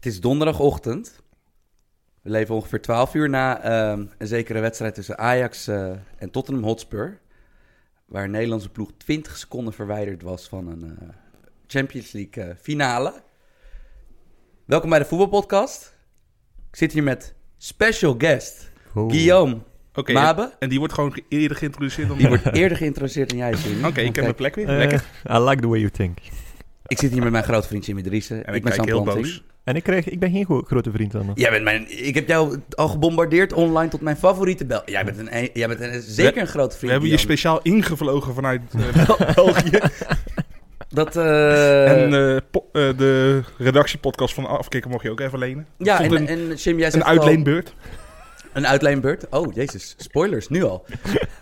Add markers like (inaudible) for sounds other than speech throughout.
Het is donderdagochtend. We leven ongeveer 12 uur na ehm, een zekere wedstrijd tussen Ajax eh, en Tottenham Hotspur. Waar een Nederlandse ploeg 20 seconden verwijderd was van een eh, Champions League eh, finale. Welkom bij de voetbalpodcast. Ik zit hier met special guest Oh. Guillaume Oké, Mabe. en die wordt gewoon ge- eerder geïntroduceerd dan Die wordt eerder geïntroduceerd dan jij. (laughs) Oké, ik heb mijn plek weer. Lekker. I like the way you think. Ik zit hier met mijn grote vriend Jimmy Driessen. En ik, ben Sam heel boos. En ik, krijg, ik ben geen go- grote vriend van hem. Jij bent mijn, ik heb jou al gebombardeerd online tot mijn favoriete bel. Jij bent, een, jij bent een, zeker een grote We vriend. hebben je speciaal ingevlogen vanuit eh, (laughs) België. Dat, eh, en eh, po- eh, de redactiepodcast van Afkikken mocht je ook even lenen. ja, en, een- en Jim, jij Een zegt al- uitleenbeurt. Een uitleenbeurt. Oh, jezus. Spoilers, nu al. (laughs)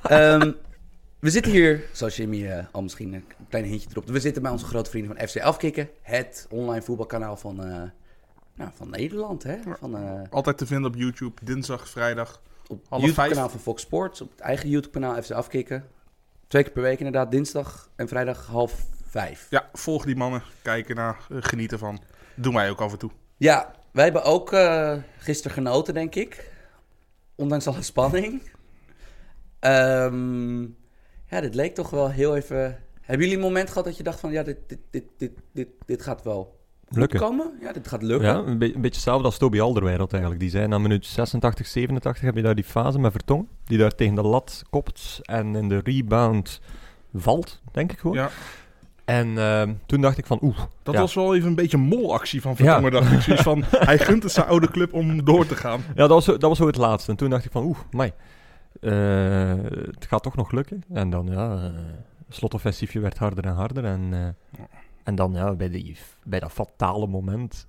Ehm, we zitten hier, zoals Jimmy eh, al misschien een klein hintje erop. We zitten bij onze grote vrienden van FC Afkikken. Het online voetbalkanaal van, eh, nou, van Nederland. Hè? Van, eh, Altijd te vinden op YouTube, dinsdag, vrijdag. op het YouTube-kanaal van Fox Sports. Op het eigen YouTube-kanaal FC Afkikken. Twee keer per week inderdaad. Dinsdag en vrijdag half vijf. Ja, volg die mannen, kijken naar, genieten van. Doen wij ook af en toe. Ja, wij hebben ook gisteren genoten, denk ik. Ondanks alle spanning. Ehm, ja, dit leek toch wel heel even... Hebben jullie een moment gehad dat je dacht van... Ja, dit, dit, dit, dit, dit, dit gaat wel Lukken. komen? Ja, dit gaat lukken. Ja, een, be- een beetje hetzelfde als Toby Alderweireld eigenlijk. Die zei na minuut 86, 87 heb je daar die fase met Vertongen. Die daar tegen de lat kopt en in de rebound valt, denk ik gewoon. Ja, En ehm, toen dacht ik van oeh. dat ja. was wel even een beetje een molactie van Vertongen, dacht ik. Zoiets van, (laughs) hij gunt het zijn oude club om door te gaan. Ja, dat was, zo- dat was zo het laatste. En toen dacht ik van oeh, mai. Eh, het gaat toch nog lukken. En dan ja, eh slotoffensiefje werd harder en harder. En, eh, en dan ja, bij, die, bij dat fatale moment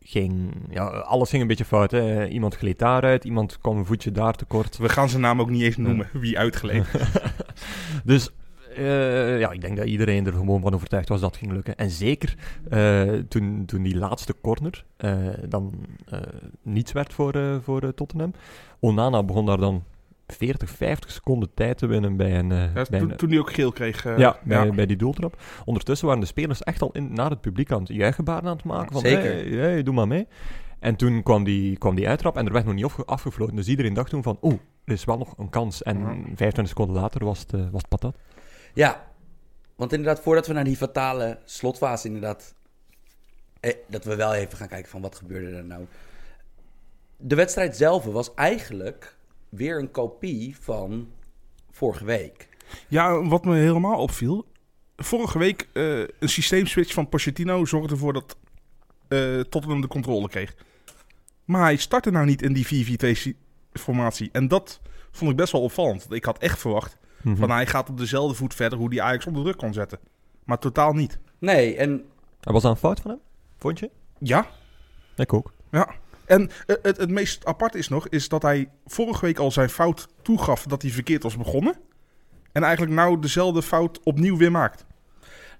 ging... Ja, alles ging een beetje fout. Hè. Iemand gleed daaruit, iemand kwam een voetje daar tekort. We gaan zijn naam ook niet eens noemen, wie uitgeleend. (laughs) dus ja, ik denk dat iedereen er gewoon van overtuigd was dat het ging lukken. En zeker toen, toen die laatste corner dan niets werd voor, voor Tottenham. Onana begon daar dan 40, 50 seconden tijd te winnen bij een... eh, Ja, bij toen, een- toen hij ook geel kreeg. eh, ja, bij, bij die doeltrap. Ondertussen waren de spelers echt al in, naar het publiek aan het juichgebaren aan het maken. Van, Zeker. Hey, hey, doe maar mee. En toen kwam die, kwam die uittrap en er werd nog niet afge- afgefloten. Dus iedereen dacht toen van, oeh, er is wel nog een kans. En Ja. 25 seconden later was het, eh, was het patat. Ja, want inderdaad, voordat we naar die fatale slotfase inderdaad... Eh, dat we wel even gaan kijken van wat gebeurde er nou. De wedstrijd zelf was eigenlijk weer een kopie van vorige week. Ja, wat me helemaal opviel. Vorige week eh, een systeemswitch van Pochettino zorgde ervoor dat eh Tottenham de controle kreeg. Maar hij startte nou niet in die 4-4-2-formatie. En dat vond ik best wel opvallend. Want Ik had echt verwacht Mhm. van hij gaat op dezelfde voet verder hoe die Ajax onder druk kon zetten. Maar totaal niet. Nee, en En was dat een fout van hem? Vond je? Ja, Ik ook. ja. En eh, het, het meest apart is nog, is dat hij vorige week al zijn fout toegaf dat hij verkeerd was begonnen. En eigenlijk nou dezelfde fout opnieuw weer maakt.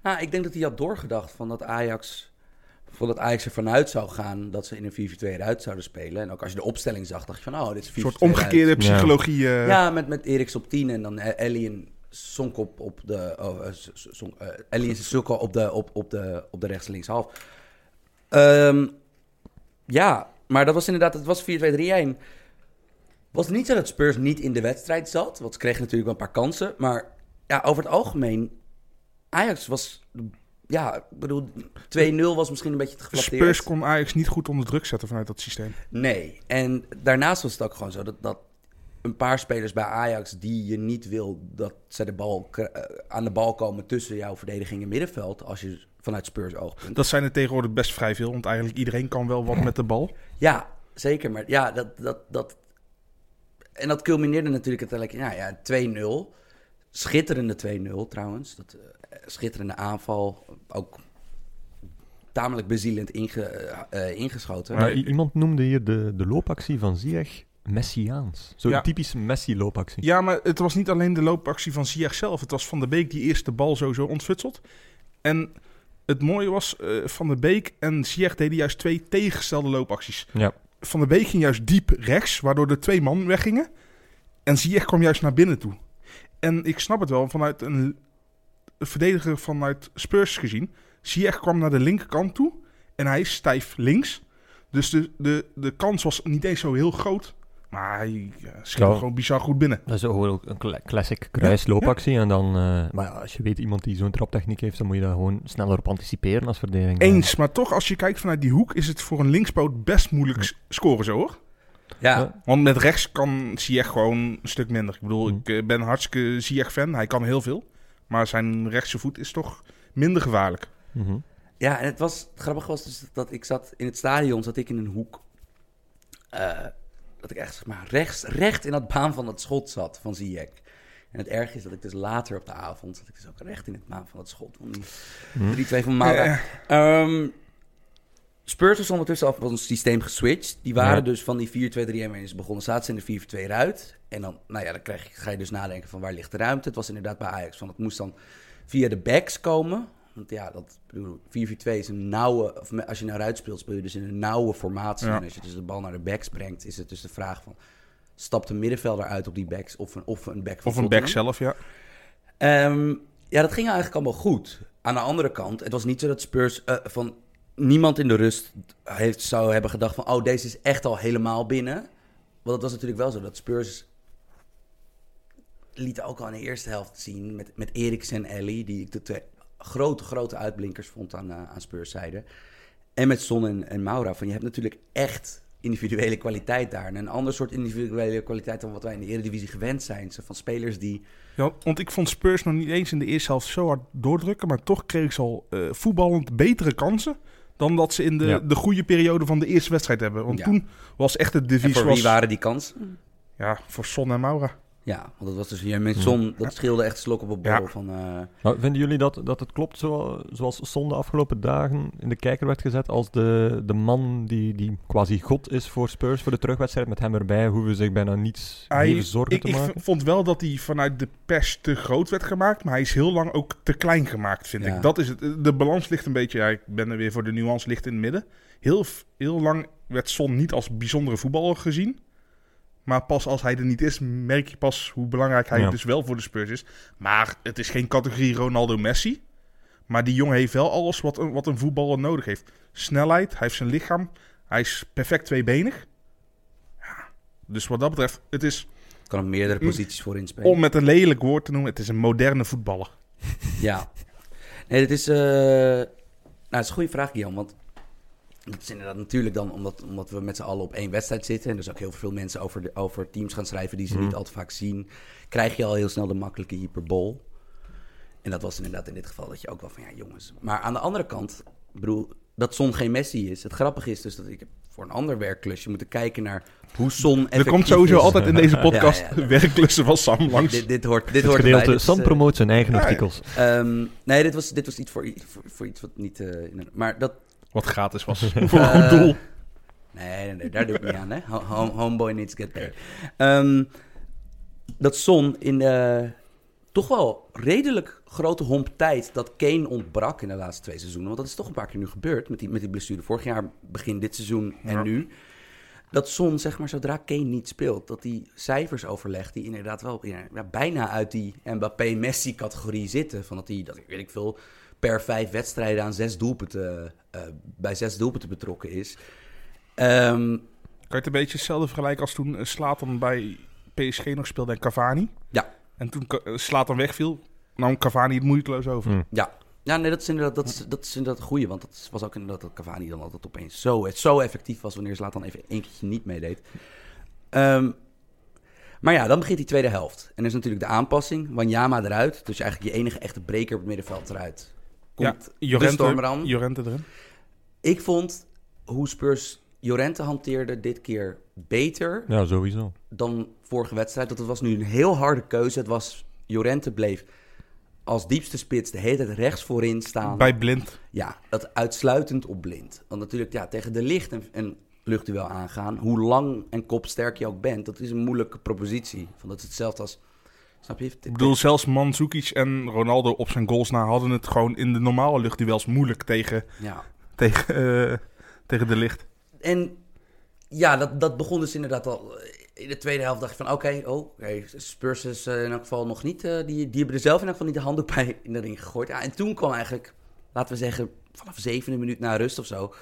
nou, ik denk dat hij had doorgedacht van dat Ajax... Van dat Ajax ervan uit zou gaan dat ze in een 4-4-2 eruit zouden spelen. En ook als je de opstelling zag, dacht je van, oh, dit is 4-4-2 Een soort omgekeerde eruit. psychologie. eh. Ja, met, met Eriks op 10 en dan eh, Ellie en Sonkop op de... Oh, Son- Ellie en Sissoko op de, op, op de, op de rechts links half. Ehm, ja, maar dat was inderdaad... Het was 4-2-3-1. Was niet zo dat Spurs niet in de wedstrijd zat? Want ze kregen natuurlijk wel een paar kansen. Maar ja, over het algemeen... Ajax was... Ja, ik bedoel, 2-0 was misschien een beetje te geflatteerd. Spurs kon Ajax niet goed onder druk zetten vanuit dat systeem. Nee, en daarnaast was het ook gewoon zo dat, dat een paar spelers bij Ajax die je niet wil dat ze de bal, eh, aan de bal komen tussen jouw verdediging en middenveld, als je vanuit Spurs oogpunt. Dat zijn er tegenwoordig best vrij veel, want eigenlijk iedereen kan wel wat met de bal. Ja, zeker, maar ja, dat, dat, dat... En dat culmineerde natuurlijk uiteindelijk, nou ja, 2-0. Schitterende 2-0 trouwens. Dat, eh, schitterende aanval, ook tamelijk bezielend inge, eh, eh, ingeschoten. Maar iemand noemde hier de, de loopactie van Ziyech Messiaans. Zo'n Ja. typische Messi-loopactie. Ja, maar het was niet alleen de loopactie van Ziyech zelf. Het was Van de Beek die eerst de bal sowieso ontfutselt. En het mooie was, eh, Van de Beek en Ziyech deden juist twee tegengestelde loopacties. Ja. Van de Beek ging juist diep rechts, waardoor de twee man weggingen. En Ziyech kwam juist naar binnen toe. En ik snap het wel, vanuit een een verdediger vanuit Spurs gezien. Ziyech kwam naar de linkerkant toe en hij is stijf links. Dus de, de, de kans was niet eens zo heel groot. Maar hij ja, schiet gewoon bizar goed binnen. Dat is ook een cla- classic kruisloopactie. En dan, eh, maar als je weet iemand die zo'n traptechniek heeft, dan moet je daar gewoon sneller op anticiperen als verdediging. Eens, maar toch als je kijkt vanuit die hoek is het voor een linkspoot best moeilijk scoren zo hoor. Ja, Ja. Want met rechts kan Ziyech gewoon een stuk minder. Ik bedoel, Hmm. ik eh, ben hartstikke Ziyech fan. Hij kan heel veel. Maar zijn rechtse voet is toch minder gevaarlijk. Mhm. Ja, en het was het grappige was dus dat ik zat in het stadion, zat ik in een hoek. eh, dat ik echt zeg maar rechts, recht in dat baan van het schot zat van Ziyech. En het erg is dat ik dus later op de avond zat ik dus ook recht in het baan van het schot van die Hm. 3-2 van Maura. Ehm, Spurs was ondertussen al van het systeem geswitcht. Die waren Ja. dus van die 4-2-3-1 begonnen. Zaten ze in de 4-2 eruit. En dan, nou ja, dan krijg je, ga je dus nadenken van waar ligt de ruimte. Het was inderdaad bij Ajax van het moest dan via de backs komen. Want ja, dat bedoel, 4-4-2 is een nauwe... Of als je naar uit speelt, speel je dus in een nauwe formatie. Ja. En als je dus de bal naar de backs brengt, is het dus de vraag van... Stapt een middenvelder uit op die backs of een, of een back Of een back zelf, ja. Ehm, ja, dat ging eigenlijk allemaal goed. Aan de andere kant, het was niet zo dat Spurs eh, van niemand in de rust heeft, zou hebben gedacht van, oh, deze is echt al helemaal binnen. Want het was natuurlijk wel zo dat Spurs liet ook al in de eerste helft zien met, met Eriksen en Ellie, die ik de twee grote, grote uitblinkers vond aan, eh, aan Spurs zijde. En met Son en, en Maura, van je hebt natuurlijk echt individuele kwaliteit daar. En een ander soort individuele kwaliteit dan wat wij in de Eredivisie gewend zijn. Zo van spelers die... ja. Want ik vond Spurs nog niet eens in de eerste helft zo hard doordrukken. Maar toch kreeg ze al eh, voetballend betere kansen. Dan dat ze in de, Ja. de goede periode van de eerste wedstrijd hebben. Want Ja. toen was echt het En devies... voor Was, wie waren die kansen? Ja, voor Son en Maura. Ja, want dat was dus hier met Son, dat scheelde echt slok op een borrel Ja. van... eh, Maar vinden jullie dat, dat het klopt zo, zoals Son de afgelopen dagen in de kijker werd gezet als de, de man die, die quasi god is voor Spurs voor de terugwedstrijd? Met hem erbij hoeven ze zich bijna niets Hij- even zorgen Ik, te ik maken. v- vond wel dat hij vanuit de pers te groot werd gemaakt. Maar hij is heel lang ook te klein gemaakt, vind Ja. ik. Dat is het. De balans ligt een beetje... Ja, ik ben er weer voor de nuance, ligt in het midden. Heel, heel lang werd Son niet als bijzondere voetballer gezien. Maar pas als hij er niet is, merk je pas hoe belangrijk hij Ja. dus wel voor de Spurs is. Maar het is geen categorie Ronaldo-Messi. Maar die jongen heeft wel alles wat een, wat een voetballer nodig heeft. Snelheid, hij heeft zijn lichaam. Hij is perfect tweebenig. Ja, dus wat dat betreft, het is... kan op meerdere posities voor inspelen. Om met een lelijk woord te noemen, het is een moderne voetballer. (laughs) Ja. Nee, dat is... eh, nou, dat is een goede vraag, Guillaume. Want dat is inderdaad natuurlijk dan omdat, omdat we met z'n allen op één wedstrijd zitten... en dus ook heel veel mensen over, de, over teams gaan schrijven die ze Mhm. niet al te vaak zien... krijg je al heel snel de makkelijke hyperbol. En dat was inderdaad in dit geval dat je ook wel van... ja, jongens. Maar aan de andere kant, bedoel, dat Son geen Messi is. Het grappige is dus dat ik heb voor een ander werkklusje moeten kijken naar hoe Son Er komt sowieso is. altijd in deze (laughs) podcast Ja, (laughs) ja, werkklussen van Sam langs. Dit, dit hoort, dit hoort Dit is, Sam eh, promoot zijn eigen ja, ja. artikels. Ehm, nee, dit was, dit was iets voor, voor, voor iets wat niet... eh, in een- maar dat... Wat gratis was. (laughs) voor een eh, goed doel. Nee, nee, nee, daar doe ik niet aan, hè. Ho- home- homeboy needs to get paid. Ehm, dat Son in de toch wel redelijk grote homp tijd dat Kane ontbrak in de laatste twee seizoenen. Want dat is toch een paar keer nu gebeurd met die, met die blessure. Vorig jaar, begin dit seizoen en Ja. nu. Dat Son, zeg maar, zodra Kane niet speelt, dat die cijfers overlegt die inderdaad wel ja, bijna uit die Mbappé-Messi-categorie zitten. Van dat hij, dat weet ik veel, per vijf wedstrijden aan zes doelpunten, eh, bij zes doelpunten betrokken is. Ehm, Kan je het een beetje hetzelfde vergelijken als toen eh, Slatan bij PSG nog speelde en Cavani? Ja. En toen eh, Slatan wegviel, nam Cavani het moeiteloos over. Hm. Ja, ja nee, dat is inderdaad, dat is, dat is inderdaad een goeie. Want dat was ook inderdaad dat Cavani dan altijd opeens zo, zo effectief was... wanneer Zlatan dan even één keertje niet meedeed. Ehm, maar ja, dan begint die tweede helft. En er is natuurlijk de aanpassing. Wanyama eruit. Dus eigenlijk je enige echte breker op het middenveld eruit. Komt Ja, de Jorente, aan. Jorente erin. Ik vond hoe Spurs Jorente hanteerde dit keer beter Ja, sowieso. dan vorige wedstrijd. Dat het was nu een heel harde keuze. Het was, Jorente bleef als diepste spits de hele tijd rechts voorin staan. Bij Blind. Ja, dat uitsluitend op blind. Want natuurlijk, ja, tegen de licht en, en luchtduel aangaan, hoe lang en kopsterk je ook bent, dat is een moeilijke propositie. Van dat is hetzelfde als, snap je? Ik bedoel, zelfs Mandzukic en Ronaldo op zijn goals na hadden het gewoon in de normale luchtduels moeilijk tegen, Ja. tegen, eh, tegen de licht. En ja, dat, dat begon dus inderdaad al. In de tweede helft dacht ik van, oké, oh, Spurs is eh, in elk geval nog niet, eh, die, die hebben er zelf in elk geval niet de handdoek bij in de ring gegooid. Ja, en toen kwam eigenlijk, laten we zeggen, vanaf zevende minuut na rust of zo,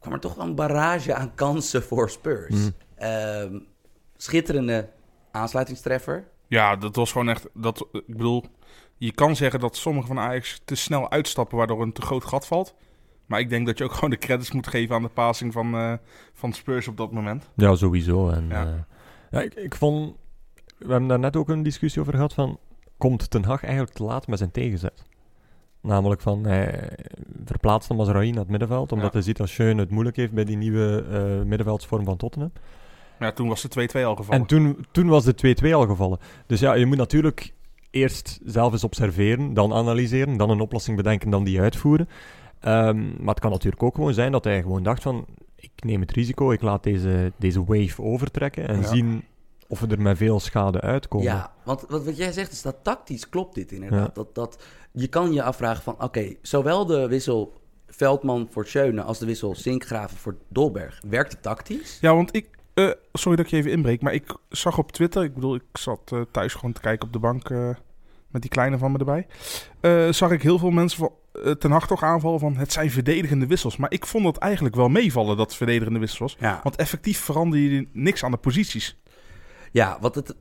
kwam er toch wel een barrage aan kansen voor Spurs. Mm. Ehm, schitterende aansluitingstreffer. Ja, dat was gewoon echt. Dat, ik bedoel, je kan zeggen dat sommigen van Ajax te snel uitstappen, waardoor een te groot gat valt. Maar ik denk dat je ook (laughs) gewoon de credits moet geven aan de passing van, eh, van Spurs op dat moment. Ja, sowieso. En, Ja. ja, ik, ik vond... We hebben daar net ook een discussie over gehad van... Komt Ten Hag eigenlijk te laat met zijn tegenzet? Namelijk van... Hij verplaatst hem als naar het middenveld. Omdat Ja. hij ziet dat Schöne het moeilijk heeft bij die nieuwe eh middenveldsvorm van Tottenham. Ja, toen was de 2-2 al gevallen. En toen, toen was de 2-2 al gevallen. Dus ja, je moet natuurlijk eerst zelf eens observeren, dan analyseren, dan een oplossing bedenken, dan die uitvoeren. Ehm, maar het kan natuurlijk ook gewoon zijn dat hij gewoon dacht van, ik neem het risico, ik laat deze, deze wave overtrekken en Ja. zien of we er met veel schade uitkomen. Ja, want wat, wat jij zegt is dat tactisch klopt dit inderdaad. Ja. Dat, dat, je kan je afvragen van, oké, zowel de wissel Veldman voor Schöne als de wissel Sinkgraven voor Dolberg, werkt het tactisch? Ja, want ik. Eh, sorry dat ik je even inbreek, maar ik zag op Twitter. Ik bedoel, ik zat eh, thuis gewoon te kijken op de bank. eh, met die kleine van me erbij. zag ik heel veel mensen van, ten Hag toch aanvallen van. Het zijn verdedigende wissels. Maar ik vond het eigenlijk wel meevallen dat het verdedigende wissels was. Ja. Want effectief verander je niks aan de posities. Ja, wat het,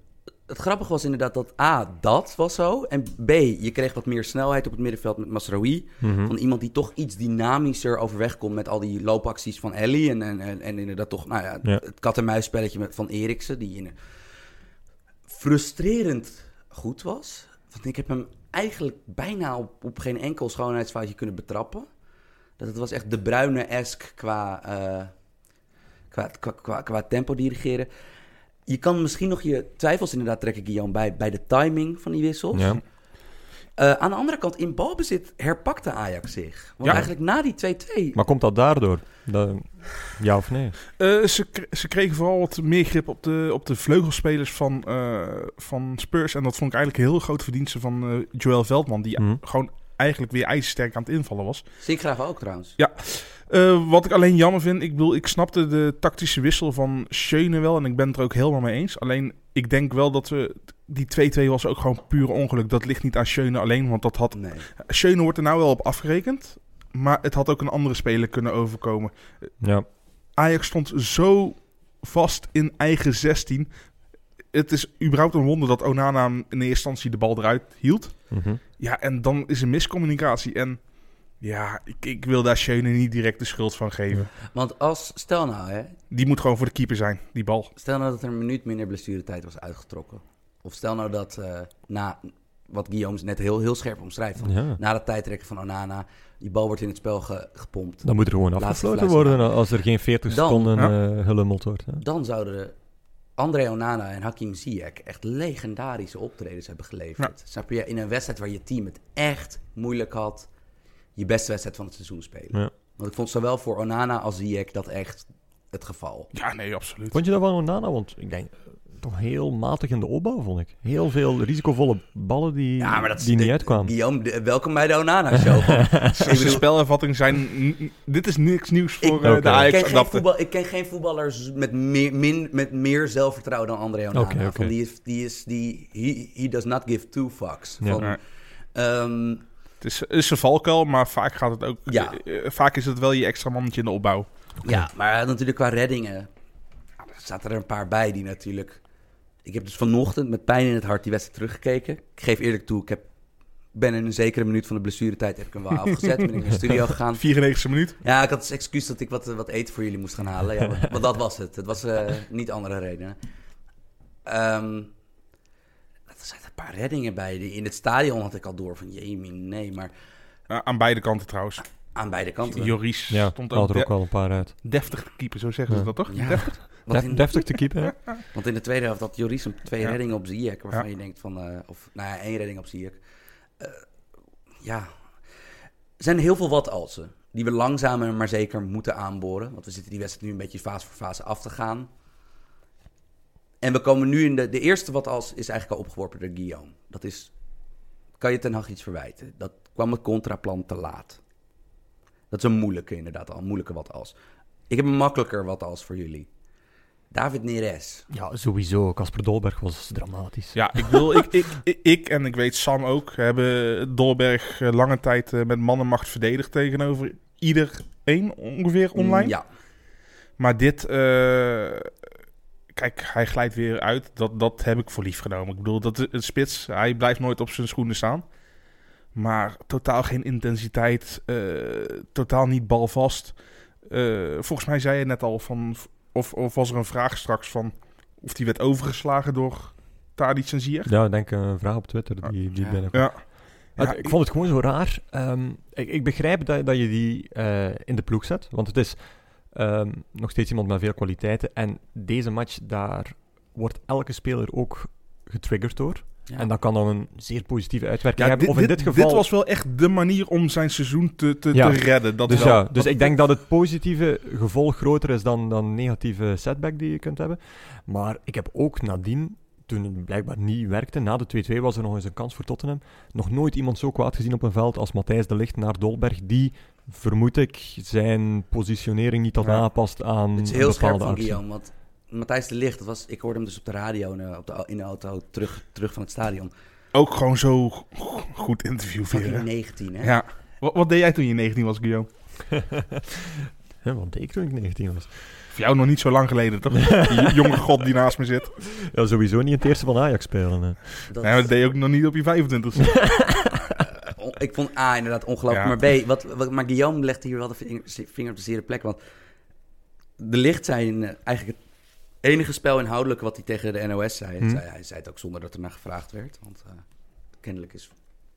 het grappige was inderdaad dat A, dat was zo. En B, je kreeg wat meer snelheid op het middenveld met Masraoui. Mhm. Van iemand die toch iets dynamischer overweg komt met al die loopacties van Ellie. En, en, en, en inderdaad toch, nou ja, Ja. het kat-en-muisspelletje van Eriksen. Die in, frustrerend goed was. Want ik heb hem eigenlijk bijna op, op geen enkel schoonheidsfoutje kunnen betrappen. Dat het was echt de bruine-esque qua, eh, qua, qua, qua, qua tempo dirigeren. Je kan misschien nog je twijfels inderdaad trekken, Guillaume, bij, bij de timing van die wissels. Ja. Eh, aan de andere kant, in balbezit herpakte Ajax zich. Want Ja. eigenlijk na die 2-2... Maar komt dat daardoor? Ja of nee? Eh, ze, ze kregen vooral wat meer grip op de, op de vleugelspelers van, eh, van Spurs. En dat vond ik eigenlijk een heel groot verdienste van eh, Joël Veldman. Die Mhm. gewoon eigenlijk weer ijzersterk aan het invallen was. Sinkgraaf ook trouwens. Eh, wat ik alleen jammer vind, ik bedoel, ik snapte de tactische wissel van Schöne wel. En ik ben het er ook helemaal mee eens. Alleen, ik denk wel dat we... Die 2-2 was ook gewoon puur ongeluk. Dat ligt niet aan Schöne alleen, want dat had... Nee. Schöne wordt er nou wel op afgerekend. Maar het had ook een andere speler kunnen overkomen. Ja. Ajax stond zo vast in eigen 16. Het is überhaupt een wonder dat Onana in eerste instantie de bal eruit hield. Mhm. Ja, en dan is er miscommunicatie. En ja, ik, ik wil daar Schöne niet direct de schuld van geven. Want als, stel nou hè, Die moet gewoon voor de keeper zijn, die bal. stel nou dat er een minuut minder blessuretijd was uitgetrokken. Of stel nou dat eh, na, wat Guillaume net heel, heel scherp omschrijft, van, ja. na het tijdrekken van Onana, die bal wordt in het spel ge- gepompt. Dan moet er gewoon Laatste afgesloten worden als er geen 40 Dan, seconden ja. eh gelummeld wordt. Hè? Dan zouden André Onana en Hakim Ziyech echt legendarische optredens hebben geleverd. Snap je? In een wedstrijd waar je team het echt moeilijk had, je beste wedstrijd van het seizoen spelen. Ja. Want ik vond zowel voor Onana als Ziyech dat echt het geval. Ja, nee, absoluut. Vond je dat van Onana? Want ik denk, eh, toch heel matig in de opbouw, vond ik. Heel veel risicovolle ballen die, Ja, maar dat is die niet de- uitkwamen. Guillaume, de- welkom bij de Onana-show. (laughs) Bedoel- spelervatting zijn... Dit is niks nieuws voor Ik- eh, de ik, Ajax. ken geen voetbal, ik ken geen voetballers met meer, min, met meer zelfvertrouwen dan André Onana. Oké, oké. Van die is, die is, die, he, he does not give two fucks. Ja. Van, Nee. Het is, is een valkuil, maar vaak gaat het ook... Ja. eh, vaak is het wel je extra mannetje in de opbouw. Ja, maar natuurlijk qua reddingen. ja, Er zaten er een paar bij die natuurlijk. Ik heb dus vanochtend met pijn in het hart die wedstrijd teruggekeken. Ik geef eerlijk toe, ik heb, ben in een zekere minuut van de blessuretijd heb ik hem wel (laughs) afgezet. ben ik naar de studio gegaan. 94e minuut. Ja, ik had als excuus dat ik wat, wat eten voor jullie moest gaan halen. Ja, want, want dat was het. Het was eh, niet andere redenen. Ehm, er zaten een paar reddingen bij. In het stadion had ik al door van, jee, nee. Maar Eh, aan beide kanten trouwens. aan beide kanten. Joris Ja, stond ook er ook wel een paar uit. deftig te keeper, zo zeggen ze Ja. dat toch? Ja. Deftig? (laughs) Want Def- in- deftig te keeper? (laughs) Want in de tweede helft had Joris een twee Ja. reddingen op Ziyech, waarvan Ja. je denkt van, eh, of nou ja, één redding op Ziyech. Eh, ja, er zijn heel veel wat alsen die we langzamer maar zeker moeten aanboren. Want we zitten die wedstrijd nu een beetje fase voor fase af te gaan. En we komen nu in de, de eerste wat als is eigenlijk al opgeworpen door Guillaume. Dat is, kan je ten Hag iets verwijten? Dat kwam het contraplan te laat. Dat is een moeilijke inderdaad al, een moeilijke wat als. Ik heb een makkelijker wat als voor jullie. David Neres. Ja, sowieso. Casper Dolberg was dramatisch. Ja, ik wil, ik, ik, ik, ik en ik weet Sam ook, hebben Dolberg eh, lange tijd eh, met mannenmacht verdedigd tegenover ieder 1 ongeveer online. Ja, Maar dit, eh, kijk, hij glijdt weer uit. Dat, dat heb ik voor lief genomen. Ik bedoel, dat een spits, hij blijft nooit op zijn schoenen staan. Maar totaal geen intensiteit, eh, totaal niet balvast. Eh, volgens mij zei je net al van, of, of was er een vraag straks van of die werd overgeslagen door Tadic en Ziyech? Ja, ik denk een vraag op Twitter die, die Ja. binnenkwam. Ja. Het- Ja, ik vond het gewoon zo raar. Ehm, ik, ik begrijp dat, dat je die eh, in de ploeg zet, want het is ehm, nog steeds iemand met veel kwaliteiten. En deze match, daar wordt elke speler ook getriggerd door. ja. En dat kan dan een zeer positieve uitwerking Ja, hebben. dit, Of in dit, dit geval... dit was wel echt de manier om zijn seizoen te, te, Ja. te redden. Dat dus wel. ja, dus ik denk dat het positieve gevolg groter is dan, dan negatieve setback die je kunt hebben. Maar ik heb ook nadien, toen het blijkbaar niet werkte, na de 2-2 was er nog eens een kans voor Tottenham, nog nooit iemand zo kwaad gezien op een veld als Matthijs de Ligt naar Dolberg, die, vermoed ik, zijn positionering niet had Ja. aangepast aan het is heel een scherp bepaalde van actie. Guillaume. Want Matthijs de Ligt, dat was, ik hoorde hem dus op de radio en, eh, op de, in de auto terug, terug van het stadion. Ook gewoon zo go- goed interview Fucking weer. 19, hè? Ja. Wat, wat deed jij toen je 19 was, Guillaume? (laughs) Ja, wat deed ik toen ik 19 was? Voor jou nog niet zo lang geleden, toch? (laughs) Die jonge god die naast me zit. Ja, sowieso niet in het eerste van Ajax spelen. hè. Dat, Nee, maar dat deed je ook nog niet op je 25. (laughs) ik vond A inderdaad ongelooflijk. Ja. Maar B, wat, wat, maar Guillaume legde hier wel de vinger, vinger op de zere plek. Want de Licht zijn eh, eigenlijk het enige spel inhoudelijk wat hij tegen de NOS zei. Hm. zei. Hij zei het ook zonder dat er naar gevraagd werd. Want eh, kennelijk is...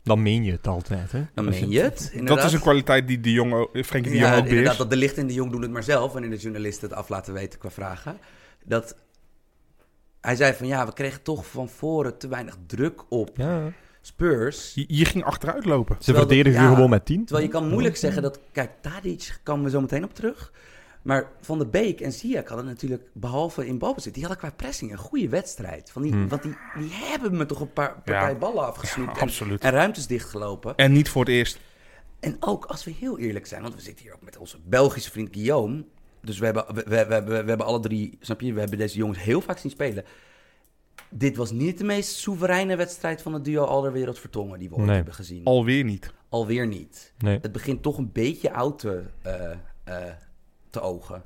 Dan meen je het altijd, hè? Dan meen je het, dat is een kwaliteit die de jonge, eh, Frenkie de Jong Ja, ook inderdaad, beheerst. dat de Licht en de Jong doen het maar zelf. Wanneer de journalisten het af laten weten qua vragen. Dat... Hij zei van ja, we kregen toch van voren te weinig druk op Ja, Spurs. Je, je ging achteruit lopen. ze verdedigen ja, gewoon met 10. Terwijl je kan moeilijk zeggen dat... Kijk, Tadic komen we zo meteen op terug. Maar Van der Beek en Ziyech hadden natuurlijk, behalve in balbezit... die hadden qua pressing een goede wedstrijd. Van die, Hmm. Want die, die hebben me toch een paar partij ballen afgesnoept... en, Absoluut. en ruimtes dichtgelopen. En niet voor het eerst. En ook, als we heel eerlijk zijn... want we zitten hier ook met onze Belgische vriend Guillaume... dus we hebben, we, we, we, we, we hebben alle drie... snap je, we hebben deze jongens heel vaak zien spelen... Dit was niet de meest soevereine wedstrijd van het duo Alderwereld Vertongen... die we ooit Nee. hebben gezien. Alweer niet. Alweer niet Nee. het begint toch een beetje oud te, eh, eh, te ogen.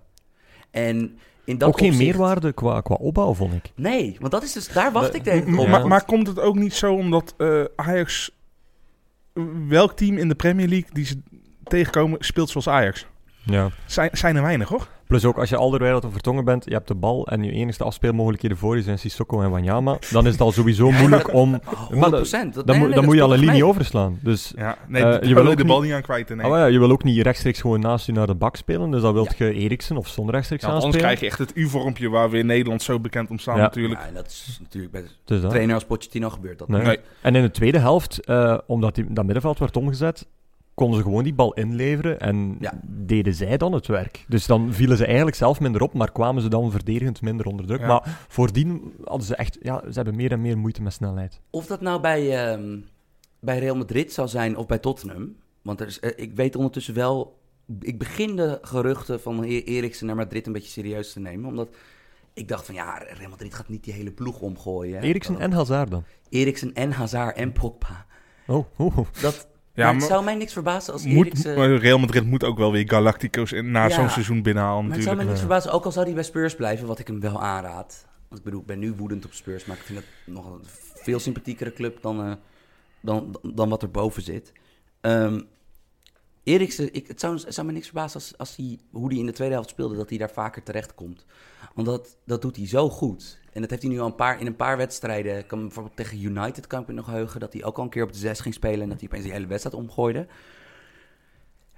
En in dat Ook geen opzicht- meerwaarde qua, qua opbouw, vond ik. Nee, want dat is dus, daar wacht ik denk ik. Ja. Maar, maar komt het ook niet zo omdat eh, Ajax... Welk team in de Premier League die ze tegenkomen speelt zoals Ajax? Ja. Zijn, zijn er weinig, hoor. Plus ook, als je Alderweireld of Vertongen bent, je hebt de bal en je enigste afspeelmogelijkheden voor je zijn Sissoko en Wanyama, dan is het al sowieso moeilijk (laughs) om... Oh, 100%. Maar dat, dan, nee, moet, nee, dan dat moet je al een linie overslaan. Dus Ja, nee, Eh, daar je wil ook de bal niet aan kwijt. Nee. maar ja, je wil ook niet rechtstreeks gewoon naast je naar de bak spelen, dus dan wil Ja. je Eriksen of zonder rechtstreeks Ja, anders aanspelen. krijg je echt het U-vormpje waar we in Nederland zo bekend om staan Ja. natuurlijk. Ja, dat is natuurlijk bij de Dus trainer als Pochettino gebeurt dat. Nee. Nee. En in de tweede helft, eh, omdat die, dat middenveld werd omgezet, konden ze gewoon die bal inleveren en Ja. deden zij dan het werk. Dus dan vielen ze eigenlijk zelf minder op, maar kwamen ze dan verdedigend minder onder druk. Ja. Maar voordien hadden ze echt, ja, ze hebben meer en meer moeite met snelheid. Of dat nou bij, ehm, bij Real Madrid zou zijn of bij Tottenham. Want er is, eh, ik weet ondertussen wel... Ik begin de geruchten van Eriksen naar Madrid een beetje serieus te nemen. Omdat ik dacht van ja, Real Madrid gaat niet die hele ploeg omgooien. hè. Eriksen en Hazard dan? Eriksen en Hazard en Pogba. Oh, oh, oh. Dat, Ja, maar het maar- zou mij niks verbazen als Moet, Eriksen... maar Real Madrid moet ook wel weer Galactico's in, na Ja. zo'n seizoen binnenhalen Maar het zou mij niks verbazen, ook al zou hij bij Spurs blijven, wat ik hem wel aanraad. Want ik bedoel, ik ben nu woedend op Spurs, maar ik vind het nog een veel sympathiekere club dan, eh, dan, dan wat er boven zit. Ehm Eriksen, ik, het zou, het zou me niks verbazen als, als hij, hoe hij in de tweede helft speelde, dat hij daar vaker terecht komt. Want dat, dat doet hij zo goed. En dat heeft hij nu al een paar, in een paar wedstrijden. Kan bijvoorbeeld tegen United kan ik me nog heugen, dat hij ook al een keer op de zes ging spelen en dat hij opeens die hele wedstrijd omgooide.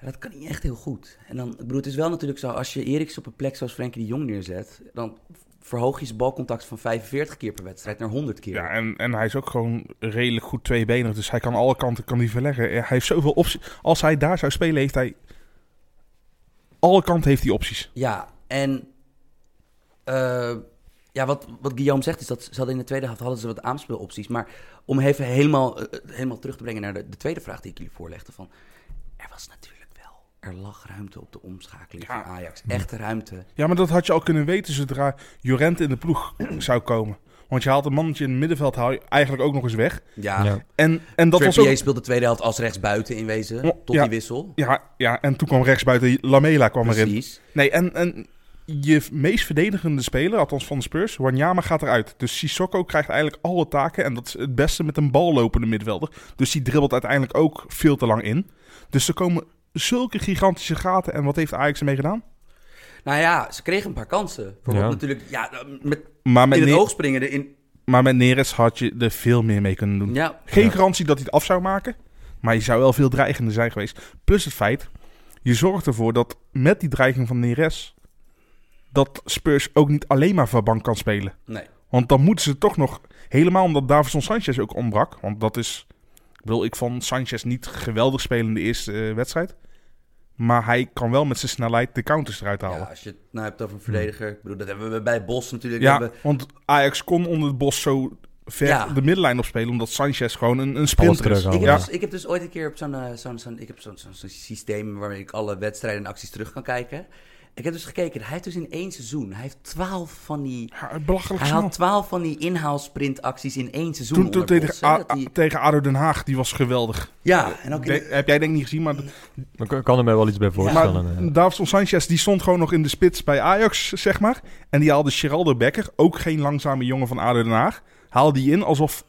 Ja, dat kan hij echt heel goed. En dan, ik bedoel, het is wel natuurlijk zo, als je Eriksen op een plek zoals Frenkie de Jong neerzet, dan verhoog je zijn balcontact van 45 keer per wedstrijd naar 100 keer. Ja, en, en hij is ook gewoon redelijk goed tweebenig. Dus hij kan alle kanten kan hij verleggen. Hij heeft zoveel opties. Als hij daar zou spelen, heeft hij... Alle kanten heeft hij opties. Ja, en eh, ja, wat, wat Guillaume zegt is dat ze hadden in de tweede helft hadden ze wat aanspeelopties. Maar om even helemaal, eh, helemaal terug te brengen naar de, de tweede vraag die ik jullie voorlegde. Van, er was natuurlijk wel, er lag ruimte op de omschakeling Ja. van Ajax. Echte ruimte. Ja, maar dat had je al kunnen weten zodra Jorent in de ploeg (clears throat) zou komen. Want je haalt een mannetje in het middenveld haal je eigenlijk ook nog eens weg. Ja, Ja. En, en dat was ook... speelde de tweede helft als rechtsbuiten in wezen, Oh, tot ja. die wissel. Ja, ja, en toen kwam rechtsbuiten Lamela kwam erin. Precies. Nee, en, en je meest verdedigende speler, althans van de Spurs, Wanyama gaat eruit. Dus Sissoko krijgt eigenlijk alle taken. En dat is het beste met een ballopende middenvelder. Dus die dribbelt uiteindelijk ook veel te lang in. Dus er komen zulke gigantische gaten. En wat heeft Ajax ermee gedaan? Nou ja, ze kregen een paar kansen. Bijvoorbeeld Ja. natuurlijk, ja, met, Maar met, in het Ne- oog springen. In, maar met Neres had je er veel meer mee kunnen doen. ja, Geen Ja. garantie dat hij het af zou maken. Maar je zou wel veel dreigender zijn geweest. Plus het feit, je zorgt ervoor dat met die dreiging van Neres... dat Spurs ook niet alleen maar van bank kan spelen. nee. Want dan moeten ze toch nog... Helemaal omdat Davison Sanchez ook ontbrak. Want dat is... Ik bedoel, ik vond Sanchez niet geweldig spelen in de eerste eh, wedstrijd. Maar hij kan wel met zijn snelheid de counters eruit halen. Ja, Ja, als je het nou hebt over een verdediger. Ik bedoel, dat hebben we bij Bos natuurlijk. hebben, want Ajax kon onder het bos zo ver Ja. de middenlijn opspelen. Omdat Sanchez gewoon een, een sprinter is. ik, heb Ja. dus, ik heb dus ooit een keer op zo'n eh, zo'n zo'n ik heb zo'n zo'n zo'n systeem waarmee ik alle wedstrijden en acties terug kan kijken. Ik heb dus gekeken, hij heeft dus in één seizoen, hij heeft twaalf van die, Ja, belachelijk hij snel. had twaalf van die inhaalsprintacties in één seizoen. Toen, tegen, Bos, hè, A- dat die- A- tegen ADO Den Haag, die was geweldig. ja, en ook in De- heb jij denk ik niet gezien, maar... Ik kan- kan er mij wel iets bij voorstellen. Maar ja. Davison Sanchez die stond gewoon nog in de spits bij Ajax, zeg maar. En die haalde Geraldo Becker, ook geen langzame jongen van ADO Den Haag, haalde die in alsof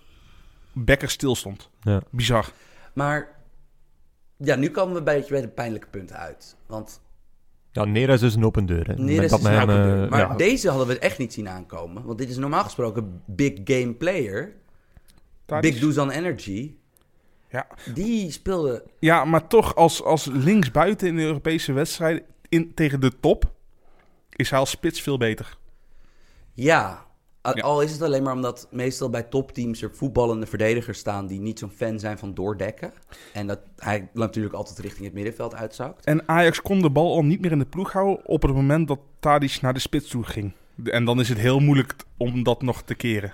Becker stil stond. Ja. Bizar. Maar ja, nu komen we een beetje bij de pijnlijke punten uit. Want Ja, Neres is een open deur. Hè. Neres dat is een open eh, deur. Maar ja. deze hadden we echt niet zien aankomen. Want dit is normaal gesproken big game player. Big is- Energy. Ja. Die speelde... ja, maar toch als, als linksbuiten in de Europese wedstrijden in, tegen de top, is hij als spits veel beter. Ja, Ja. al is het alleen maar omdat meestal bij topteams er voetballende verdedigers staan... die niet zo'n fan zijn van doordekken. En dat hij natuurlijk altijd richting het middenveld uitzakt. En Ajax kon de bal al niet meer in de ploeg houden op het moment dat Tadic naar de spits toe ging. En dan is het heel moeilijk om dat nog te keren.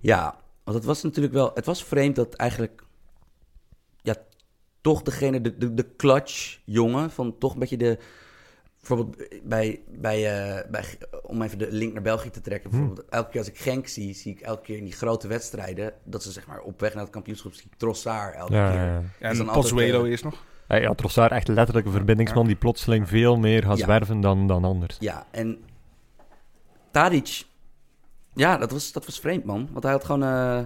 Ja, want het was natuurlijk wel... Het was vreemd dat eigenlijk... Ja, toch degene, de, de, de clutch jongen... van toch een beetje de... Bijvoorbeeld bij, bij, eh, bij... Om even de link naar België te trekken. Bijvoorbeeld elke keer als ik Genk zie... zie ik elke keer in die grote wedstrijden... dat ze zeg maar op weg naar het kampioenschap... zie ik Trossard elke Ja, keer. ja, ja. is dan En altijd, Pozuelo eh, is nog. Ja, Trossard echt letterlijk een verbindingsman die plotseling veel meer gaat Ja. zwerven dan, dan anders. Ja, en Tadic... Ja, dat was, dat was vreemd, man. Want hij had gewoon... eh,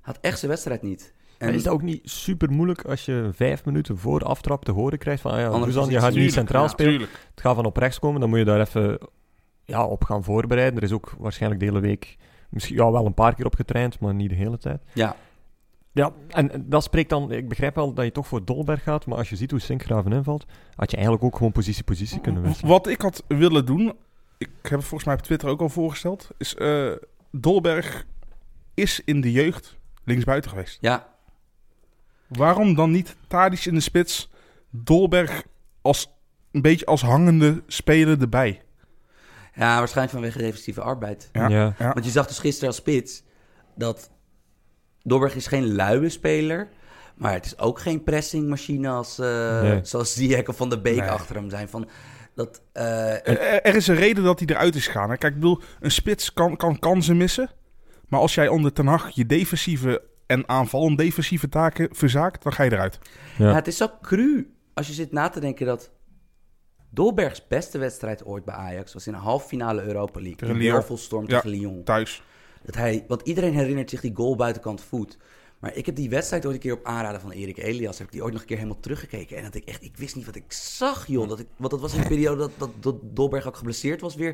had echt zijn wedstrijd niet. En Maar is dat ook niet super moeilijk als je vijf minuten voor de aftrap te horen krijgt van ah ja, je gaat nu Tuurlijk, centraal ja, spelen. tuurlijk. Het gaat van op rechts komen, dan moet je daar even ja, op gaan voorbereiden. Er is ook waarschijnlijk de hele week misschien ja, wel een paar keer op getraind, maar niet de hele tijd. Ja, Ja, en en dat spreekt dan... Ik begrijp wel dat je toch voor Dolberg gaat, maar als je ziet hoe Sinkgraven invalt, had je eigenlijk ook gewoon positie-positie kunnen wisselen. Wat ik had willen doen, ik heb het volgens mij op Twitter ook al voorgesteld, is eh, Dolberg is in de jeugd linksbuiten geweest. ja. Waarom dan niet Tadic in de spits, Dolberg als een beetje als hangende speler erbij? ja waarschijnlijk vanwege defensieve arbeid. Ja. Ja. Ja. Want je zag dus gisteren als spits dat Dorberg is geen luie speler, maar het is ook geen pressingmachine als, eh, Nee. zoals Ziyech of Van de Beek Nee. achter hem zijn. Van, dat, eh, Er, er is een reden dat hij eruit is gegaan. hè. Kijk, ik bedoel, een spits kan, kan kansen missen. Maar als jij onder Ten Hag je defensieve en aanvallend defensieve taken verzaakt, dan ga je eruit. Ja. ja, het is zo cru als je zit na te denken dat Dolbergs beste wedstrijd ooit bij Ajax was in een halve finale Europa League. Lyon. wervelstorm tegen Lyon. Thuis. Dat hij, want iedereen herinnert zich die goal buitenkant voet. Maar ik heb die wedstrijd ooit een keer op aanraden van Erik Elias... heb ik die ooit nog een keer helemaal teruggekeken. En dat ik echt, ik wist niet wat ik zag, joh. Dat ik, want dat was in de periode dat, dat, dat Dolberg ook geblesseerd was weer.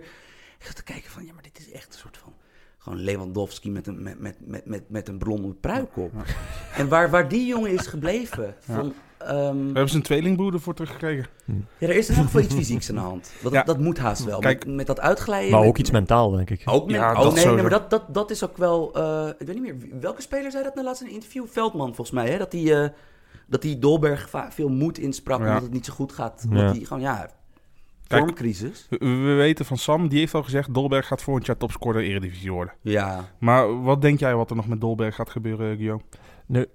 Ik zat te kijken van, ja, maar dit is echt een soort van... Gewoon Lewandowski met een, met, met, met, met, met een blonde pruik op. En waar, waar die jongen is gebleven. Van, ehm, We hebben zijn tweelingbroeder voor teruggekregen. ja, er is in elk geval iets fysieks aan de hand. Dat, Ja. dat moet haast wel. Kijk, met, met dat uitglijden. Maar met- ook iets mentaal, denk ik. ook met, Ja, oh, dat nee, maar dat, dat, dat is ook wel... eh, ik weet niet meer, welke speler zei dat nou laatst in een interview? Veldman, volgens mij, hè? Dat die, eh, dat die Dolberg veel moed insprak Ja. omdat het niet zo goed gaat. Ja. Omdat die gewoon, ja. Vormcrisis. We, we weten van Sam, die heeft al gezegd... Dolberg gaat volgend jaar topscorer Eredivisie worden. Ja, Maar wat denk jij wat er nog met Dolberg gaat gebeuren, Guillaume? Nu,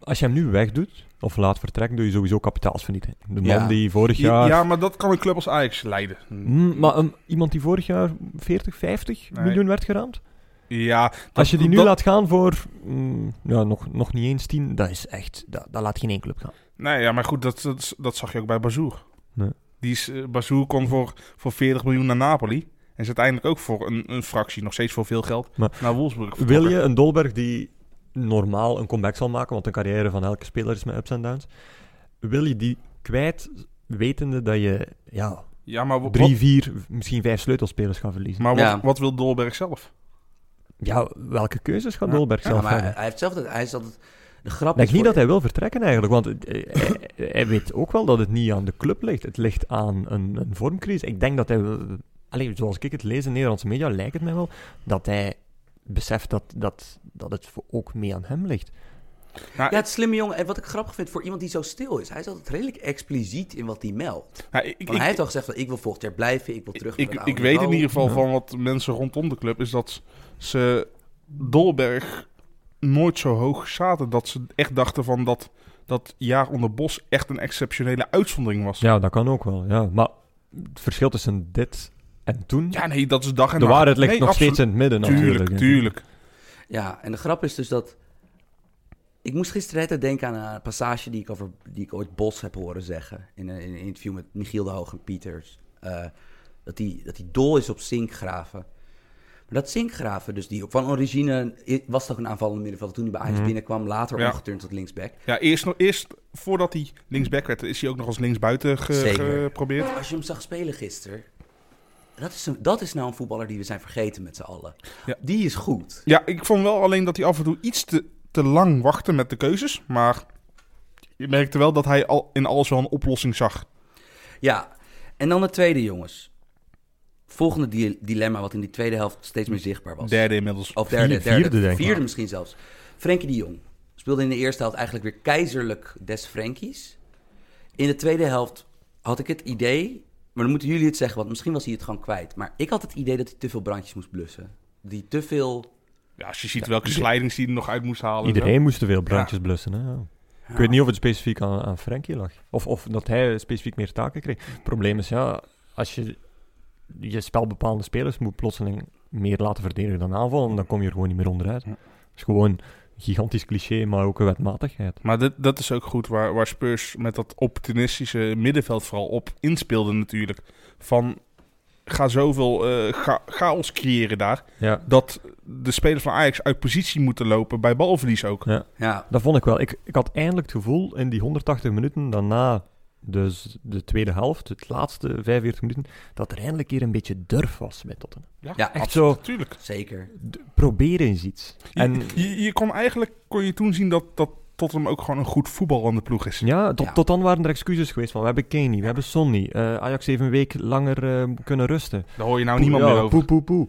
als je hem nu wegdoet, of laat vertrekken, doe je sowieso kapitaalsvernieting. De man Ja. die vorig Ja, jaar... ja, maar dat kan een club als Ajax leiden. Mm, maar een- iemand die vorig jaar 40, 50 Nee. miljoen werd geraamd? Ja, dat- Als je die nu dat- laat gaan voor mm, ja, nog, nog niet eens 10, dat is echt, dat, dat laat geen één club gaan. Nee, ja, maar goed, dat, dat, dat zag je ook bij Bazoer. Nee. Die is, eh, Bazoer kon voor, voor 40 miljoen naar Napoli. En is uiteindelijk ook voor een, een fractie, nog steeds voor veel geld, Maar naar Wolfsburg Wil je een Dolberg die normaal een comeback zal maken, want een carrière van elke speler is met ups en downs, wil je die kwijt, wetende dat je ja, Ja, maar, wa- drie, wat, vier, misschien vijf sleutelspelers gaat verliezen? maar wat, Ja. wat wil Dolberg zelf? Ja, welke keuzes gaat Ja. Dolberg Ja, zelf maar hij, hebben? hij heeft zelf dat, hij is altijd de grap. Ik is niet dat hij wil vertrekken eigenlijk, want eh, hij, hij weet ook wel dat het niet aan de club ligt. Het ligt aan een, een vormcrisis. Ik denk dat hij, alleen zoals ik het lees in Nederlandse media, lijkt het mij wel dat hij beseft dat, dat, dat het voor- ook mee aan hem ligt. Nou, Ja, het slimme jongen. En wat ik grappig vind voor iemand die zo stil is, hij is altijd redelijk expliciet in wat hij meldt. nou, ik, Want ik, hij heeft al gezegd van ik wil volgend jaar blijven, ik wil terug naar ik, ik weet in ieder geval Ja. van wat mensen rondom de club, is dat ze Dolberg nooit zo hoog zaten. Dat ze echt dachten van dat dat jaar onder Bos echt een exceptionele uitzondering was. Ja, dat kan ook wel. Ja. Maar het verschil tussen dit en toen, Ja, nee, dat is dag en de nacht. waarheid ligt Nee, nog absoluut. steeds in het midden natuurlijk. Tuurlijk. Ja, en de grap is dus dat... Ik moest gisteren denken aan een passage die ik, over, die ik ooit Bos heb horen zeggen. In een, in een interview met Michiel de Hoog en Pieters. Eh, dat hij dat hij dol is op zinkgraven. Dat zinkgraven, dus die van origine was toch een aanvallende middenvelder toen hij bij Ajax Mhm. binnenkwam. Later Ja. omgeturnd tot linksback. Ja, eerst, nog, eerst voordat hij linksback werd, is hij ook nog als linksbuiten ge- Zeker. geprobeerd. Als je hem zag spelen gisteren... Dat is, een, dat is nou een voetballer die we zijn vergeten met z'n allen. Ja. Die is goed. Ja, ik vond wel alleen dat hij af en toe iets te, te lang wachtte met de keuzes. Maar je merkte wel dat hij al in alles wel een oplossing zag. Ja, en dan het tweede, jongens. Volgende di- dilemma, wat in die tweede helft steeds meer zichtbaar was. Derde inmiddels. Of derde, Vier- derde, vierde, denk ik. vierde misschien zelfs. Frenkie de Jong speelde in de eerste helft eigenlijk weer keizerlijk des Frenkies. In de tweede helft had ik het idee, maar dan moeten jullie het zeggen, want misschien was hij het gewoon kwijt. Maar ik had het idee dat hij te veel brandjes moest blussen. Die te veel... Ja, als je ziet welke slijdings hij er nog uit moest halen. Iedereen moest te veel brandjes blussen. Hè? ja. Ja. Ik weet niet of het specifiek aan, aan Frenkie lag. Of, of dat hij specifiek meer taken kreeg. Het probleem is, ja, als je je spelbepalende spelers moet plotseling meer laten verdedigen dan aanvallen, dan kom je er gewoon niet meer onderuit. Ja. Het is gewoon een gigantisch cliché, maar ook een wetmatigheid. Maar dit, dat is ook goed waar, waar Spurs met dat opportunistische middenveld vooral op inspeelde natuurlijk. Van ga zoveel eh, cha- chaos creëren daar. Ja, Dat de spelers van Ajax uit positie moeten lopen bij balverlies ook. ja. Ja, dat vond ik wel. Ik, ik had eindelijk het gevoel in die 180 minuten daarna, dus de tweede helft, het laatste 45 minuten, dat er eindelijk hier een beetje durf was bij Tottenham. Ja, echt absoluut, zo. Tuurlijk. zeker. Probeer eens iets. En Je, je, je kon eigenlijk kon je toen zien dat, dat Tottenham ook gewoon een goed voetballende ploeg is. Ja, tot, Ja. tot dan waren er excuses geweest van we hebben Kenny, we hebben Sonny, eh, Ajax heeft een week langer eh, kunnen rusten. Daar hoor je nou Poe- niemand ja, meer over. Poe, poe, poe.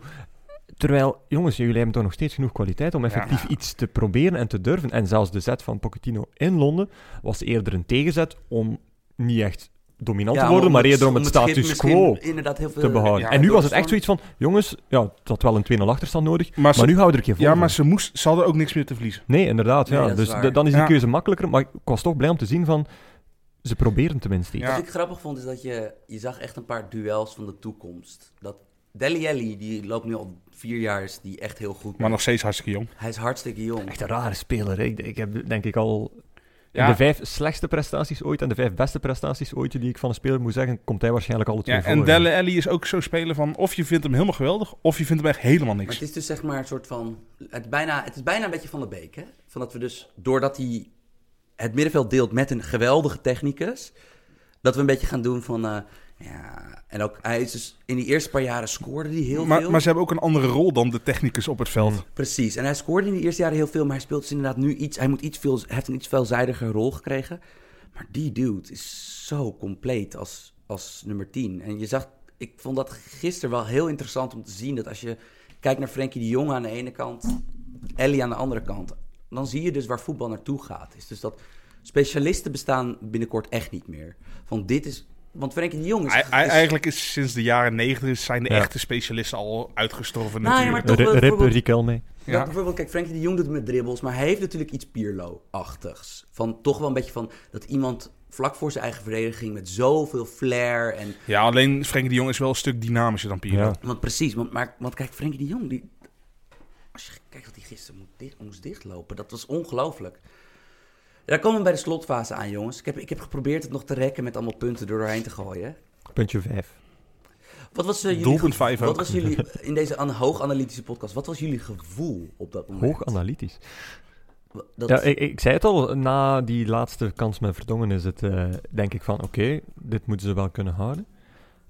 Terwijl, jongens, jullie hebben toch nog steeds genoeg kwaliteit om effectief Ja. iets te proberen en te durven. En zelfs de zet van Pochettino in Londen was eerder een tegenzet om niet echt dominant Ja, te worden, om maar eerder om het schip status quo heel veel... te behouden. ja, en nu was het echt zoiets van, jongens, ja, het had wel een 2-0 achterstand nodig, Maar, maar ze, nu houden we er een keer ja, vol maar voor. ze, moest, ze hadden ook niks meer te verliezen. Nee, inderdaad. Nee, ja. is dus waar. dan is die Ja. keuze makkelijker, maar ik was toch blij om te zien van, ze proberen tenminste iets. Ja. Wat ik grappig vond, is dat je, je zag echt een paar duels van de toekomst. Dat Deli Alli, die loopt nu al vier jaar, is die echt heel goed. Maar nog steeds hartstikke jong. Hij is hartstikke jong. Echt een rare speler. hè. Ik, ik heb denk ik al Ja. in de vijf slechtste prestaties ooit en de vijf beste prestaties ooit die ik van een speler moet zeggen, komt hij waarschijnlijk alle twee Ja, voor. en Delle Alli is ook zo spelen van of je vindt hem helemaal geweldig, of je vindt hem echt helemaal Maar niks. het is dus zeg maar een soort van... Het, bijna, het is bijna een beetje van de beek, hè? Van dat we dus, doordat hij het middenveld deelt met een geweldige technicus... dat we een beetje gaan doen van... eh, ja, en ook, hij is dus in die eerste paar jaren scoorde hij heel Maar, veel. maar ze hebben ook een andere rol dan de technicus op het veld. Precies, en hij scoorde in de eerste jaren heel veel, maar hij speelt dus inderdaad nu iets... Hij moet iets veel, heeft een iets veelzijdiger rol gekregen. Maar die dude is zo compleet als, als nummer 10. En je zag, ik vond dat gisteren wel heel interessant om te zien... dat als je kijkt naar Frenkie de Jong aan de ene kant... Ellie aan de andere kant... dan zie je dus waar voetbal naartoe gaat. Is dus dat specialisten bestaan binnenkort echt niet meer. Van dit is... Want Frenkie de Jong is... Eigenlijk is sinds de jaren negentig zijn de Ja. echte specialisten al uitgestorven Nou ja, natuurlijk. maar toch wel Rip bijvoorbeeld- Riquelme. Ja. Ja. bijvoorbeeld, kijk, Frenkie de Jong doet het met dribbles, maar hij heeft natuurlijk iets Pirlo-achtigs. Van toch wel een beetje van dat iemand vlak voor zijn eigen verdediging met zoveel flair en... Ja, alleen Frenkie de Jong is wel een stuk dynamischer dan Pirlo. Ja. Want precies, want, maar, want kijk, Frenkie de Jong, die, als je kijkt wat hij gisteren moet dicht, moest dichtlopen, dat was ongelooflijk. Daar komen we bij de slotfase aan, jongens. Ik heb, ik heb geprobeerd het nog te rekken met allemaal punten er doorheen te gooien. Puntje 5. Wat was, eh, jullie Doelpunt gevo- vijf Wat ook. was jullie, in deze an- hoog analytische podcast, wat was jullie gevoel op dat moment? Hoog analytisch. Dat, Ja, ik, ik zei het al, na die laatste kans met Verdongen is het, eh, denk ik van, oké, dit moeten ze wel kunnen houden.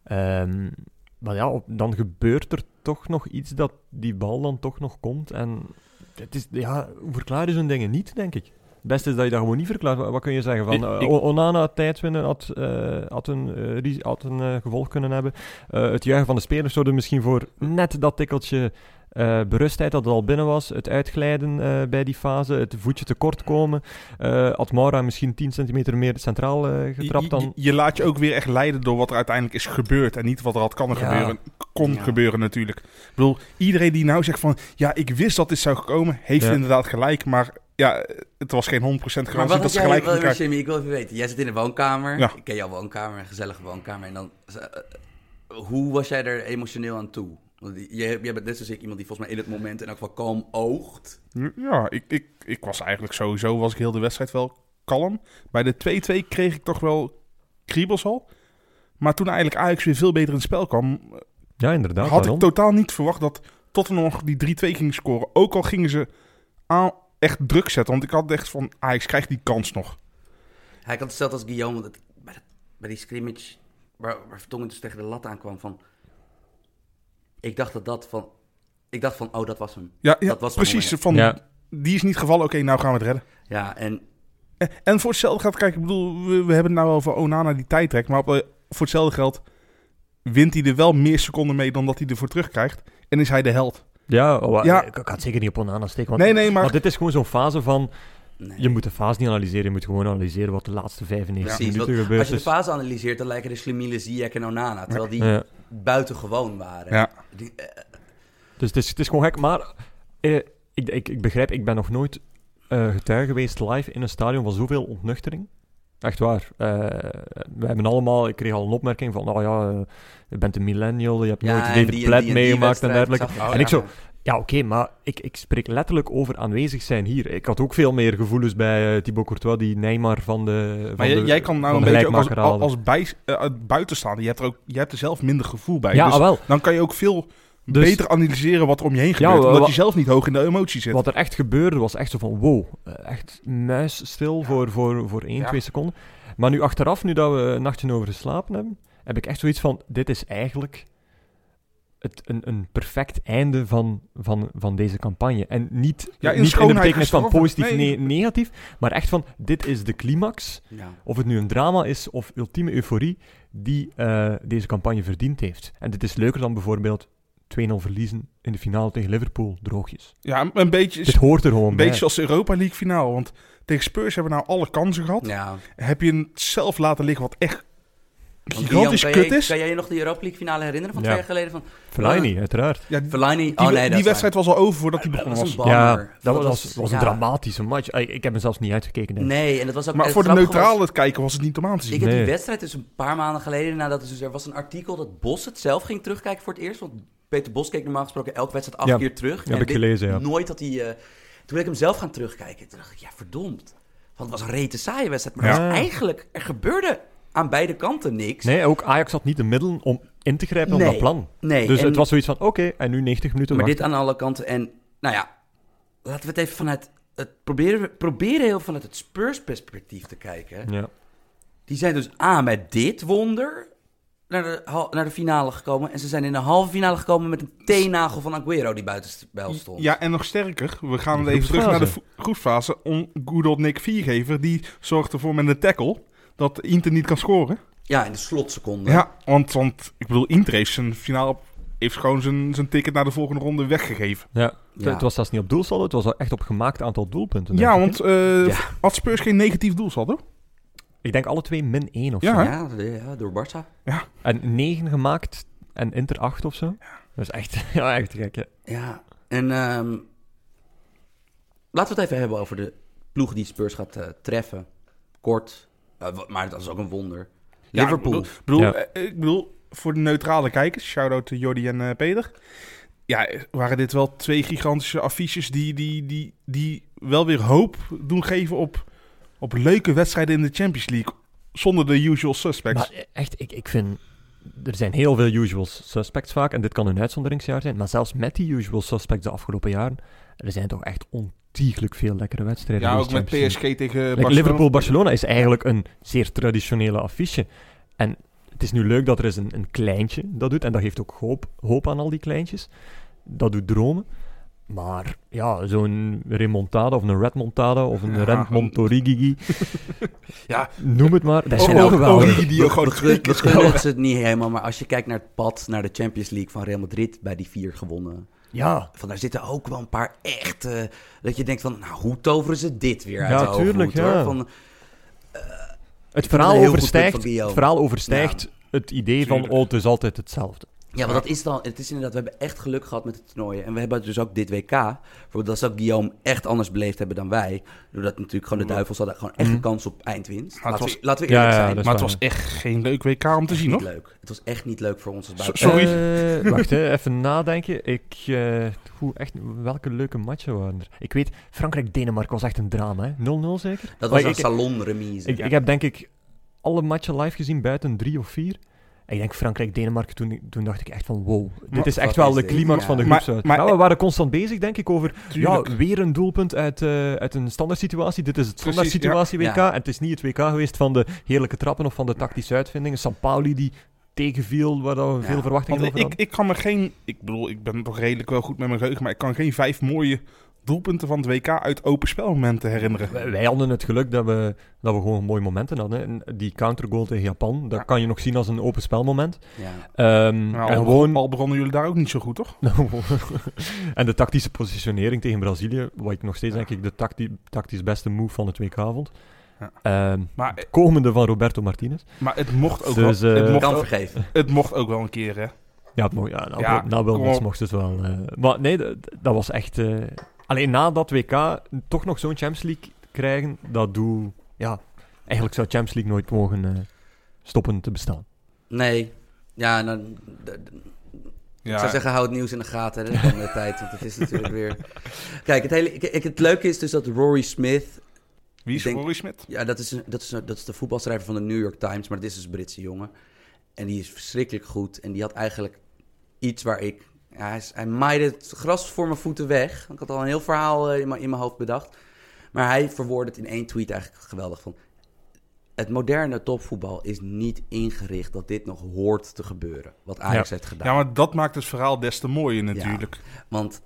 Ehm, maar ja, op- dan gebeurt er toch nog iets dat die bal dan toch nog komt. En het is, ja, hoe verklaar je zo'n dingen niet, denk ik. Het beste is dat je dat gewoon niet verklaart. Wat, wat kun je zeggen? Van, Ik- eh, ik- O- Onana tijd winnen had, eh, had een, eh, had een eh, gevolg kunnen hebben. Eh, het juichen van de spelers zorgde misschien voor net dat tikkeltje eh, berustheid dat het al binnen was. Het uitglijden eh, bij die fase. Het voetje tekort komen. Eh had Maura misschien 10 centimeter meer centraal eh, getrapt je, dan... je, je laat je ook weer echt leiden door wat er uiteindelijk is gebeurd. En niet wat er had kan Ja. gebeuren. Kon Ja. gebeuren natuurlijk. Ik bedoel, iedereen die nou zegt van... Ja, ik wist dat dit zou komen. Heeft Ja. inderdaad gelijk. Maar ja, het was geen 100% maar garantie wat dat ze jij, gelijk wat. Jimmy, ik wil even weten. Jij zit in de woonkamer. Ja. Ik ken jouw woonkamer, een gezellige woonkamer. En dan, eh, hoe was jij er emotioneel aan toe? Want jij, jij bent net zoals ik iemand die volgens mij in het moment in elk geval kalm oogt. Ja, ik, ik, ik was eigenlijk sowieso... Was ik heel de wedstrijd wel kalm. Bij de 2-2 kreeg ik toch wel kriebels al. Maar toen eigenlijk Ajax weer veel beter in het spel kwam... Ja, inderdaad. had ik totaal niet verwacht dat Tottenham nog die 3-2 ging scoren. Ook al gingen ze aan echt druk zetten. Want ik had echt van, Ajax krijgt die kans nog. Hij had hetzelfde als Guillaume, want het, bij, dat- bij die scrimmage waar, waar Vertongen dus tegen de lat aankwam van... Ik dacht dat dat van... Ik dacht van, oh, dat was hem. Ja, ja Dat was precies. moment. Van, Ja. Die is niet gevallen, oké, nou gaan we het redden. Ja, en En, en voor hetzelfde geld, kijk, ik bedoel, we, we hebben het nou over Onana die tijd trekt. Maar op, eh, voor hetzelfde geld wint hij er wel meer seconden mee dan dat hij ervoor terugkrijgt. En is hij de held. Ja, oh, Ja. Ik, ik had zeker niet op Onana steken. Want, Nee, nee, maar- dit is gewoon zo'n fase van... nee. Je moet de fase niet analyseren. Je moet gewoon analyseren wat de laatste 95 Precies, minuten want gebeurd als je de fase analyseert, dan lijken de Slimile, Ziyech en Onana. Terwijl die Ja. buitengewoon waren. Ja. Die, eh, Dus het is, het is gewoon gek. Maar eh, ik, ik, ik begrijp, ik ben nog nooit eh, getuige geweest live in een stadion van zoveel ontnuchtering. Echt waar. Eh, we hebben allemaal, ik kreeg al een opmerking van, nou ja, eh, je bent een millennial, je hebt nooit en David Platt die meegemaakt en dergelijke. Oh, en ik Ja. zo, ja oké, maar ik, ik spreek letterlijk over aanwezig zijn hier. Ik had ook veel meer gevoelens bij eh, Thibaut Courtois, die Neymar van de van Maar jij, de- jij kan nou een beetje ook als, haalde. als bij, uit buitenstaander. Je hebt, er ook, je hebt er zelf minder gevoel bij. Ja, dus ah, wel. dan kan je ook veel Dus- beter analyseren wat er om je heen gebeurt. omdat je zelf niet hoog in de emotie zit. Wat er echt gebeurde was echt zo van wow, eh, echt muisstil voor, voor, voor 1, Ja. 2 seconden. Maar nu achteraf, nu dat we een nachtje over geslapen hebben, heb ik echt zoiets van, dit is eigenlijk het, een, een perfect einde van, van, van deze campagne. En niet, Ja, in niet in de betekenis van positief, Nee. ne- negatief, maar echt van, dit is de climax, Ja. of het nu een drama is of ultieme euforie, die eh, deze campagne verdiend heeft. En dit is leuker dan bijvoorbeeld 2-0 verliezen in de finale tegen Liverpool, droogjes. Ja, een beetje, Dit hoort er gewoon een bij. beetje zoals de Europa League finale. Want tegen Spurs hebben we nou alle kansen gehad. ja. Heb je het zelf laten liggen wat echt Want gigantisch kut kan, is. jij, kan jij je nog de Europa League finale herinneren van Ja. twee jaar geleden? Van Fellaini, uiteraard. Ja, die, Fellaini? die, oh nee, dat die wedstrijd was al over voordat begonnen Dat was. Ja, dat was, was een ja. dramatische match. Ik, ik heb hem zelfs niet uitgekeken. denk. Nee, en dat was ook... Maar het voor de was- neutrale kijker was het niet om aan te zien. Ik heb die wedstrijd dus een paar maanden geleden nadat dus er was een artikel dat Bos het zelf ging terugkijken voor het eerst. Want Peter Bos keek normaal gesproken elke wedstrijd acht Ja, keer terug. heb ik dit gelezen, ja. Nooit dat hij. eh, toen wil ik hem zelf gaan terugkijken. Toen dacht ik, ja verdomd. Want het was een rete saaie wedstrijd. Maar Ja. eigenlijk, er gebeurde aan beide kanten niks. Nee, ook Ajax had niet de middelen om in te grijpen op dat plan. Nee, Dus en- het was zoiets van, oké, en nu 90 minuten Maar wachten. dit aan alle kanten. En nou ja, laten we het even vanuit. Het proberen, proberen heel vanuit het Spurs-perspectief te kijken. Ja. Die zijn dus A met dit wonder naar de, naar de finale gekomen. En ze zijn in de halve finale gekomen met een teennagel van Aguero die buiten spel stond. Ja, en nog sterker. We gaan even terug naar de groepsfase. On good old Nick Viergever, die zorgt ervoor met een tackle dat Inter niet kan scoren. Ja, in de slotseconde. Ja, want, want ik bedoel, Inter heeft zijn finale heeft gewoon zijn, zijn ticket naar de volgende ronde weggegeven. Ja. Ja. Het was zelfs niet op doelsaldo, het was echt op gemaakt aantal doelpunten. Ja, want eh Ja. had Spurs geen negatief doelsaldo? Ik denk alle twee min 1 of Ja, zo. Ja, de- ja, door Barça. En 9 gemaakt en Inter 8 of zo. Dat is echt, (laughs) ja, echt gek, hè. Ja, en ehm, laten we het even hebben over de ploeg die Spurs gaat eh, treffen. Kort, eh, wa- maar dat is ook een wonder. Liverpool. Ik bedoel, Ja. eh, ik bedoel, voor de neutrale kijkers, shout-out to Jordi en eh, Peter. ja, waren dit wel twee gigantische affiches die, die, die, die wel weer hoop doen geven op, op leuke wedstrijden in de Champions League. Zonder de usual suspects. Maar echt, ik, ik vind... Er zijn heel veel usual suspects vaak, en dit kan een uitzonderingsjaar zijn, maar zelfs met die usual suspects de afgelopen jaren, er zijn toch echt ontiegelijk veel lekkere wedstrijden. ja, ook met PSG tegen Like, Barcelona. Liverpool-Barcelona is eigenlijk een zeer traditionele affiche. En het is nu leuk dat er eens een, een kleintje dat doet, en dat geeft ook hoop, hoop aan al die kleintjes. Dat doet dromen. Maar ja, zo'n remontada of een redmontada of een Ja, Redmontorigigi, (laughs) Ja, noem het maar. Dat zijn wel die ook gewoon we, gun- we twee keer- gunnen het ze het niet helemaal, maar als je kijkt naar het pad naar de Champions League van Real Madrid bij die vier gewonnen. Ja, Van daar zitten ook wel een paar echte. Dat je denkt van, nou, hoe toveren ze dit weer uit Ja, de hoogte, tuurlijk, hoor? ja. Van, het het verhaal overstijgt, het verhaal overstijgt het idee van, oh, het is altijd hetzelfde. Ja, maar dat is dan, het is inderdaad, we hebben echt geluk gehad met het toernooien. En we hebben dus ook dit WK, bijvoorbeeld dat zou Guillaume echt anders beleefd hebben dan wij. Doordat natuurlijk gewoon de Duivels hadden gewoon echt Mhm. een kans op eindwinst. Maar Laten, was- we, laten we Ja, eerlijk ja, zijn. maar het was echt geen leuk WK om te zien, niet hoor. leuk. Het was echt niet leuk voor ons als buitenlanders. Sorry. Eh, wacht, hè, (laughs) even nadenken. Ik, eh, hoe, echt, welke leuke matchen waren er? Ik weet, Frankrijk-Denemarken was echt een drama, hè? 0-0 zeker? Dat Maar was een salonremise. ik, ik heb denk ik alle matchen live gezien buiten drie of vier. En ik denk Frankrijk-Denemarken, toen, toen dacht ik echt van wow, dit Maar- is echt wel is de climax Ja. van de Maar- groepsuit. maar- ja, we waren constant bezig, denk ik, over Tuurlijk. ja, weer een doelpunt uit, eh, uit een standaard situatie. Dit is het standaard Precies, situatie WK. Ja. En het is niet het WK geweest van de heerlijke trappen of van de tactische uitvindingen. San Pauli die tegenviel, waar we Ja, veel verwachtingen Want over ik, hadden. ik kan me geen... Ik bedoel, ik ben toch redelijk wel goed met mijn geheugen... maar ik kan geen vijf mooie doelpunten van het WK uit open spelmomenten herinneren. Wij, hadden het geluk dat we, dat we gewoon mooie momenten hadden. En die countergoal tegen Japan, dat Ja. kan je nog zien als een open spelmoment. Ja. Ehm, Nou, en al, gewoon... al begonnen jullie daar ook niet zo goed, toch? (laughs) en de tactische positionering tegen Brazilië, wat ik nog steeds denk ik de tacti tactisch beste move van het WK vond. Ja. Ehm, Maar, komende van Roberto Martinez. maar het, mocht ook Dus, wel, eh, het, mocht Kan ook, vergeven. het mocht ook wel een keer, hè? Ja, het mo- ja, nou, Ja, nou wel, mocht het wel. eh. maar nee, dat, dat was echt... eh, alleen na dat WK toch nog zo'n Champions League krijgen, dat doe... Ja, eigenlijk zou Champions League nooit mogen eh, stoppen te bestaan. Nee. Ja, nou, d- d- Ja, ik zou zeggen, hou het nieuws in de gaten hè, de komende (laughs) tijd. Want het is natuurlijk weer... Kijk, het, hele, kijk, het leuke is dus dat Rory Smith... Wie is ik denk- Rory Smit? Ja, dat is, een- dat, is, een- dat is de voetbalschrijver van de New York Times. Maar dat is dus een Britse jongen. En die is verschrikkelijk goed. En die had eigenlijk iets waar ik... Ja, hij, hij maaide het gras voor mijn voeten weg. Ik had al een heel verhaal eh, in, mijn, in mijn hoofd bedacht. Maar hij verwoordde het in één tweet eigenlijk geweldig van... Het moderne topvoetbal is niet ingericht dat dit nog hoort te gebeuren. Wat Ajax heeft gedaan. Ja, maar dat maakt het verhaal des te mooier natuurlijk. Want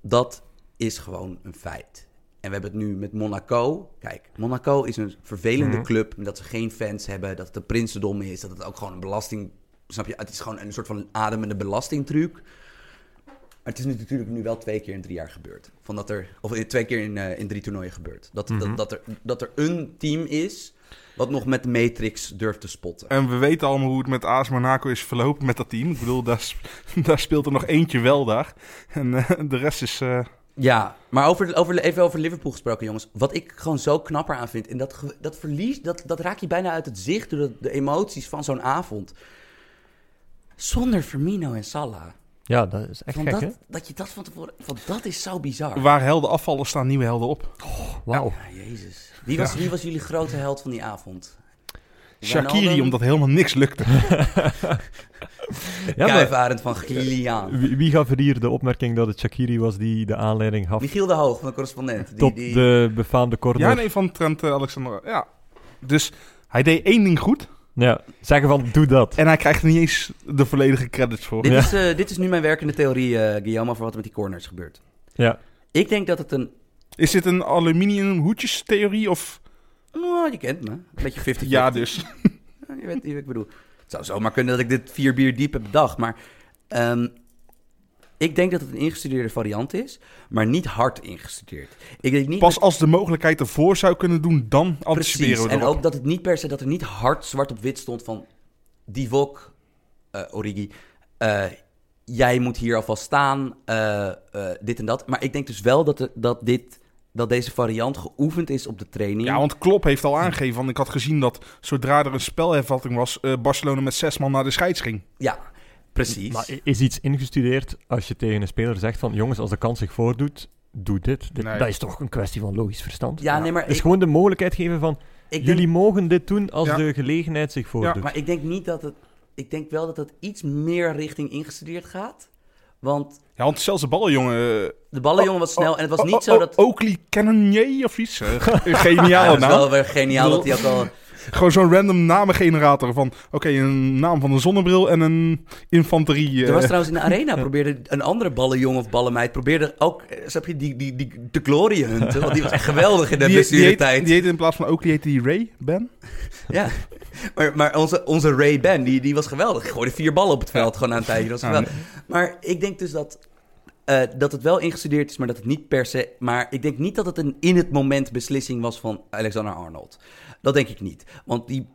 dat is gewoon een feit. En we hebben het nu met Monaco. Kijk, Monaco is een vervelende Mhm. club. Dat ze geen fans hebben. Dat het een prinsendom is. Dat het ook gewoon een belasting... Snap je? Het is gewoon een soort van ademende belastingtruc. Maar het is nu natuurlijk nu wel twee keer in drie jaar gebeurd. Van dat er, of in- twee keer in, eh, in drie toernooien gebeurd. Dat, Mhm. dat, dat, er, dat er een team is wat nog met de Matrix durft te spotten. En we weten allemaal hoe het met AS Monaco is verlopen met dat team. Ik bedoel, daar, (laughs) daar speelt er nog eentje wel daar. En eh, de rest is... eh, Ja, maar over, over, even over Liverpool gesproken, jongens. Wat ik gewoon zo knapper aan vind. En dat, dat verlies, dat, dat raak je bijna uit het zicht door de, de emoties van zo'n avond. Zonder Firmino en Salah. Ja, dat is echt Van gek, dat, hè? dat je dat van tevoren. Van dat is zo bizar. waar helden afvallen, staan nieuwe helden op. Wauw. Ja, jezus. Wie was, Ja. wie was jullie grote held van die avond? Shakiri, Wijnaldum? omdat helemaal niks lukte. (laughs) (laughs) Ja, kuifarend van Gillian. Wie, wie gaf er hier de opmerking dat het Shakiri was die de aanleiding gaf Michiel de Hoog van de correspondent. Die, tot die, de befaamde corner? Ja, nee, van Trent eh, Alexander. Ja. Dus hij deed één ding goed. Ja, zeggen van, doe dat. En hij krijgt er niet eens de volledige credits voor. dit, Ja. is, eh, dit is nu mijn werkende theorie, eh Guillaume, over wat er met die corners gebeurt. Ja. Ik denk dat het een Is dit een aluminium hoedjes theorie of... Nou, je kent me. Een beetje 50 Ja, dus. Ja, je weet je wat ik bedoel. Het zou zomaar kunnen dat ik dit vier bier diep heb bedacht. Maar ehm, ik denk dat het een ingestudeerde variant is. Maar niet hard ingestudeerd. Ik denk niet Pas dat- als de mogelijkheid ervoor zou kunnen doen, dan anticiperen precies. we En erop. ook dat het niet per se, dat er niet hard zwart op wit stond van... Divok, eh Origi, eh, jij moet hier alvast staan, eh, dit en dat. Maar ik denk dus wel dat, er- dat, dit, dat deze variant geoefend is op de training. Ja, want Klopp heeft al aangegeven, want ik had gezien dat zodra er een spelhervatting was, Barcelona met zes man naar de scheids ging. Ja, Precies. Maar is iets ingestudeerd als je tegen een speler zegt van... Jongens, als de kans zich voordoet, doe dit. Dit- Nee. Dat is toch een kwestie van logisch verstand? ja, nee, maar Het is ik, gewoon de mogelijkheid geven van... ik Jullie denk, mogen dit doen als Ja. de gelegenheid zich voordoet. maar ik denk niet dat het... Ik denk wel dat het iets meer richting ingestudeerd gaat. Want Ja, want zelfs de ballenjongen... de ballenjongen was snel en het was oh, niet oh, zo dat... oh, Oakley Cannonier of iets. Eh, ge- (laughs) Ja, Geniaal dat is naam. wel weer geniaal dat hij ook al... Gewoon zo'n random namengenerator van... Oké, een naam van een zonnebril en een infanterie. eh, Er was trouwens in de (laughs) arena, probeerde een andere ballenjongen of ballenmeid... probeerde ook, eh, snap je, die, die, die de glory hunten. Want die was echt geweldig in de (laughs) die, die, blessuretijd. die heette in plaats van Oakley heette die Ray, Ben. (laughs) Ja, maar, maar onze, onze Ray Ben, die, die was geweldig. Die gooide vier ballen op het veld gewoon aan een tijdje. Dat was geweldig. Maar ik denk dus dat, eh, dat het wel ingestudeerd is, maar dat het niet per se... Maar ik denk niet dat het een in het moment beslissing was van Alexander Arnold. Dat denk ik niet. Want die,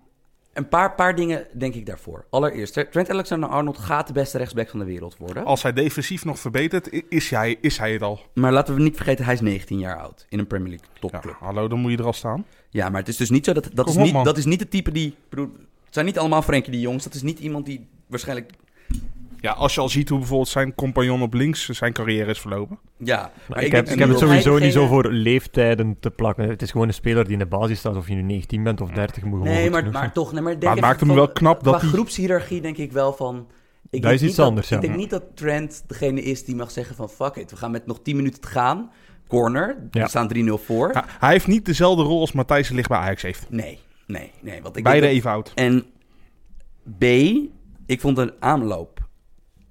een paar, paar dingen denk ik daarvoor. Allereerst, Trent Alexander-Arnold gaat de beste rechtsback van de wereld worden. Als hij defensief nog verbetert, is hij, is hij het al. Maar laten we niet vergeten, hij is 19 jaar oud in een Premier League Ja, topclub. hallo, dan moet je er al staan. Ja, maar het is dus niet zo dat... Dat, is op, niet, man. dat is niet het type die... bedoel, het zijn niet allemaal Frenkie de Jongs. Dat is niet iemand die waarschijnlijk... Ja, als je al ziet hoe bijvoorbeeld zijn compagnon op links zijn carrière is verlopen. Ja, Maar ik, heb, ik heb het sowieso niet zo voor leeftijden te plakken. Het is gewoon een speler die in de basis staat. Of je nu 19 bent of 30, moet gewoon Nee, maar, genoeg maar zijn. toch... Nee, maar denk Maar het maakt hem van- wel knap dat hij- groepshierarchie denk ik wel van... Ik Dat is niet iets anders, ja. Ik denk niet dat Trent degene is die mag zeggen van... Fuck it, we gaan met nog 10 minuten te gaan. Corner, Ja. we staan 3-0 voor. Hij, hij heeft niet dezelfde rol als Matthijs de Ligt bij Ajax heeft. Nee, nee, nee. Want ik Beide denk dat- even oud. En B, ik vond de aanloop...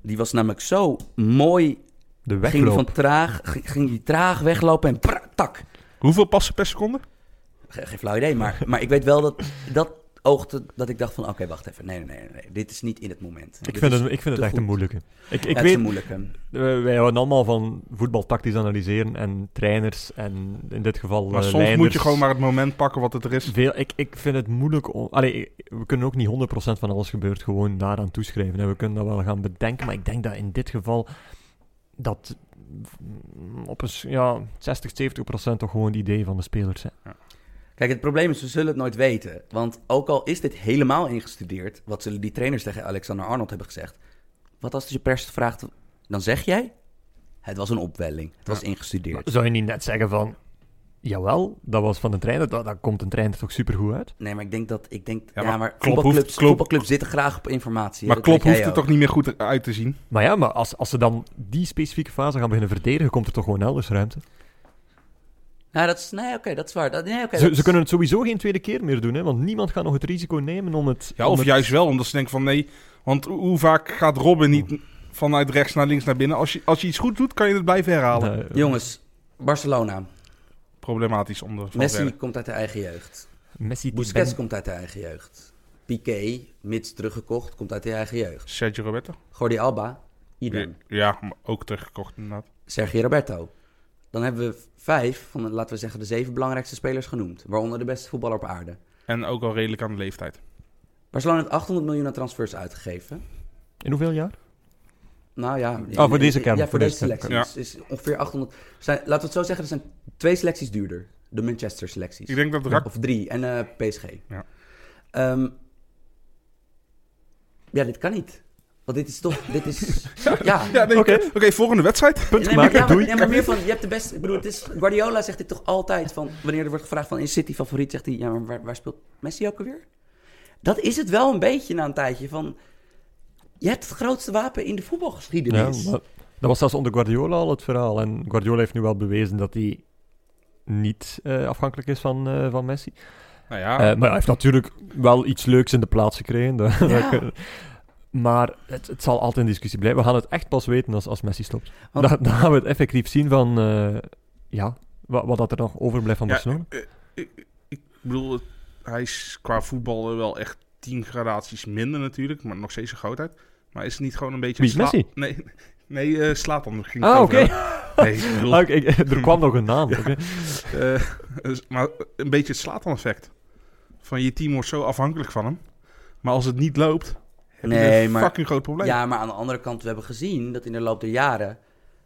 Die was namelijk zo mooi. De Ging die, van wegloop. traag, ging ging die traag weglopen en tak. Hoeveel passen per seconde? Ge- Geen flauw idee, maar, maar ik weet wel dat dat oogte dat ik dacht van... Oké, wacht even. Nee, nee, nee, nee. Dit is niet in het moment. Ik Dit vind het, ik vind het echt een moeilijke. Ik, Ja, ik het is weet, een moeilijke. eh, wij houden allemaal van voetbal tactisch analyseren en trainers en in dit geval Maar eh, soms moet je gewoon maar het moment pakken wat het er is. Veel, ik, ik vind het moeilijk om... Allee, we kunnen ook niet 100% van alles gebeurt gewoon daaraan toeschrijven. En we kunnen dat wel gaan bedenken, maar ik denk dat in dit geval dat mm, op een ja, 60, 70% toch gewoon het idee van de spelers zijn. Kijk, het probleem is, we zullen het nooit weten. Want ook al is dit helemaal ingestudeerd... wat zullen die trainers tegen Alexander Arnold hebben gezegd? Wat als je pers vraagt, dan zeg jij... Het was een opwelling. Het was ingestudeerd. Zou je niet net zeggen van... Jawel, dat was van de trainer, dat, dat komt een trainer toch supergoed uit? Nee, maar ik denk dat... Ik denk, Ja, ja, maar maar, Klopp hoeft- voetbalclubs, zitten graag op informatie. Maar weet hoeft er toch niet meer goed uit te zien. Maar ja, maar als, als ze dan die specifieke fase gaan beginnen verdedigen, komt er toch gewoon elders ruimte. Ja, dat is... Nee, oké, dat is waar. Dat, nee, oké, ze, dat ze kunnen het sowieso geen tweede keer meer doen, hè, want niemand gaat nog het risico nemen om het... Ja, om of het- juist wel, omdat ze denken van nee. Want hoe vaak gaat Robin niet vanuit rechts naar links naar binnen? Als je, als je iets goed doet, kan je het blijven herhalen. Eh, Jongens, Barcelona. Problematisch om de Messi komt uit de eigen jeugd. Messi Busquets ben- komt uit de eigen jeugd. Piqué, mits teruggekocht, komt uit de eigen jeugd. Sergio Roberto. Jordi Alba, idem. Ja, maar ook teruggekocht inderdaad. Sergio Roberto. Dan hebben we vijf van, de, laten we zeggen, de zeven belangrijkste spelers genoemd. Waaronder de beste voetballer op aarde. En ook al redelijk aan de leeftijd. Barcelona heeft 800 miljoen aan transfers uitgegeven. In hoeveel jaar? Nou ja. Oh, voor deze kern, Ja, voor voor deze deze selectie. kern. Is, is ongeveer 800. Zijn, laten we het zo zeggen, er zijn twee selecties duurder. De Manchester selecties. Ik denk dat Rak... Of drie. En eh, PSG. Ja. Ehm, ja, dit kan niet. Want dit is toch... Dit is... (laughs) ja. Ja, nee, Oké. Oké, volgende wedstrijd. Punt Nee, maar, maken, ja, maar, doei. ja, maar meer van, je hebt de beste... Ik bedoel, het is, Guardiola zegt dit toch altijd van... Wanneer er wordt gevraagd van, is City favoriet? Zegt hij, ja, maar waar, waar speelt Messi ook alweer? Dat is het wel een beetje na een tijdje van... Je hebt het grootste wapen in de Ja, voetbalgeschiedenis. maar dat was zelfs onder Guardiola al het verhaal. En Guardiola heeft nu wel bewezen dat hij niet eh, afhankelijk is van, eh, van Messi. Nou ja, Eh, maar hij heeft natuurlijk wel iets leuks in de plaats gekregen. (laughs) Dat- Ja. Maar het, het zal altijd een discussie blijven. We gaan het echt pas weten als, als Messi stopt. Want- Dan, dan gaan we het effectief zien van... eh, ja, wat, wat dat er nog overblijft van ja, Barcelona. eh, ik, ik bedoel, hij is qua voetbal wel echt tien gradaties minder natuurlijk. Maar nog steeds een grootheid. Maar is het niet gewoon een beetje... Wie, sla- Messi? Nee, (laughs) nee eh Slatan ging Ah, oké. Nee, bedoel, Ah, er (laughs) kwam nog een naam. eh, dus- maar een beetje het Slatan-effect. Van je team wordt zo afhankelijk van hem. Maar als het niet loopt, heb je Nee, een maar- fucking groot probleem. Ja, maar aan de andere kant, we hebben gezien dat in de loop der jaren...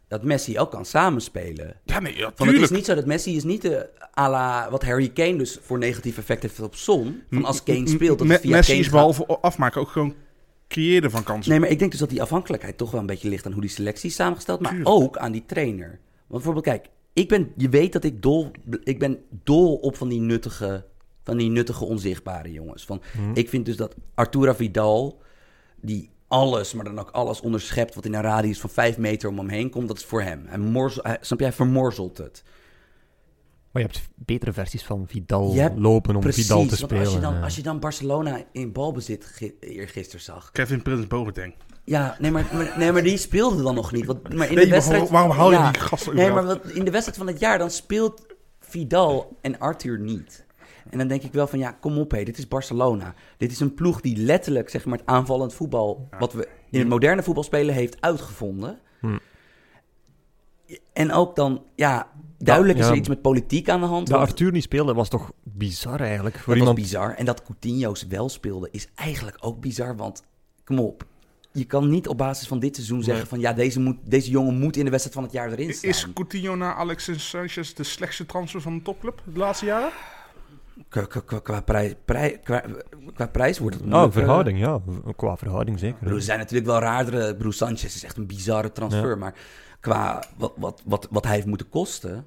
dat Messi ook kan samenspelen. Ja, nee, ja, Want het is niet zo dat Messi is niet de à la wat Harry Kane dus voor negatief effect heeft op Son. Van als Kane speelt, dat via Messi Kane is gaat. behalve afmaken ook gewoon creëerde van kansen. Nee, maar ik denk dus dat die afhankelijkheid toch wel een beetje ligt aan hoe die selectie is samengesteld, maar Tuurlijk. ook aan die trainer. Want bijvoorbeeld, kijk, ik ben, je weet dat ik dol, ik ben dol op van die nuttige, van die nuttige onzichtbare jongens. Van, Mhm. Ik vind dus dat Artura Vidal, die alles, maar dan ook alles onderschept wat in een radius van vijf meter om hem heen komt, dat is voor hem. Hij, morzel, hij, snap je, hij vermorzelt het. Maar je hebt betere versies van Vidal hebt- lopen om Precies, Vidal te spelen. als je, dan, ja. als je dan Barcelona in balbezit gi- eergisteren zag. Kevin Prins Boateng. Ja, nee maar, maar- nee, maar die speelde dan nog niet. Want, maar in Nee, de maar wedstrijd, waarom- waarom hou je ja. die gasten Nee, maar wat, in de wedstrijd van het jaar, dan speelt Vidal en Arthur niet. En dan denk ik wel van, ja, kom op hé, dit is Barcelona. Dit is een ploeg die letterlijk, zeg maar, het aanvallend voetbal... wat we in het moderne voetbal spelen, heeft uitgevonden. Hm. En ook dan, ja, duidelijk is ja. er iets met politiek aan de hand. Dat want- Arthur niet speelde was toch bizar eigenlijk. Voor dat iemand... was bizar. En dat Coutinho's wel speelde is eigenlijk ook bizar. Want, kom op. Je kan niet op basis van dit seizoen zeggen van... ja, deze, moet, deze jongen moet in de wedstrijd van het jaar erin staan. Is Coutinho na Alexis Sanchez de slechtste transfer van de topclub de laatste jaren? Qua, qua, qua, qua prij- prij- qua, qua prijs wordt het Oh, moeilijk, verhouding, ja. Qua verhouding zeker. er zijn natuurlijk wel raardere... Bedoel, Sanchez is echt een bizarre transfer. Ja. Maar qua wat, wat, wat, wat hij heeft moeten kosten...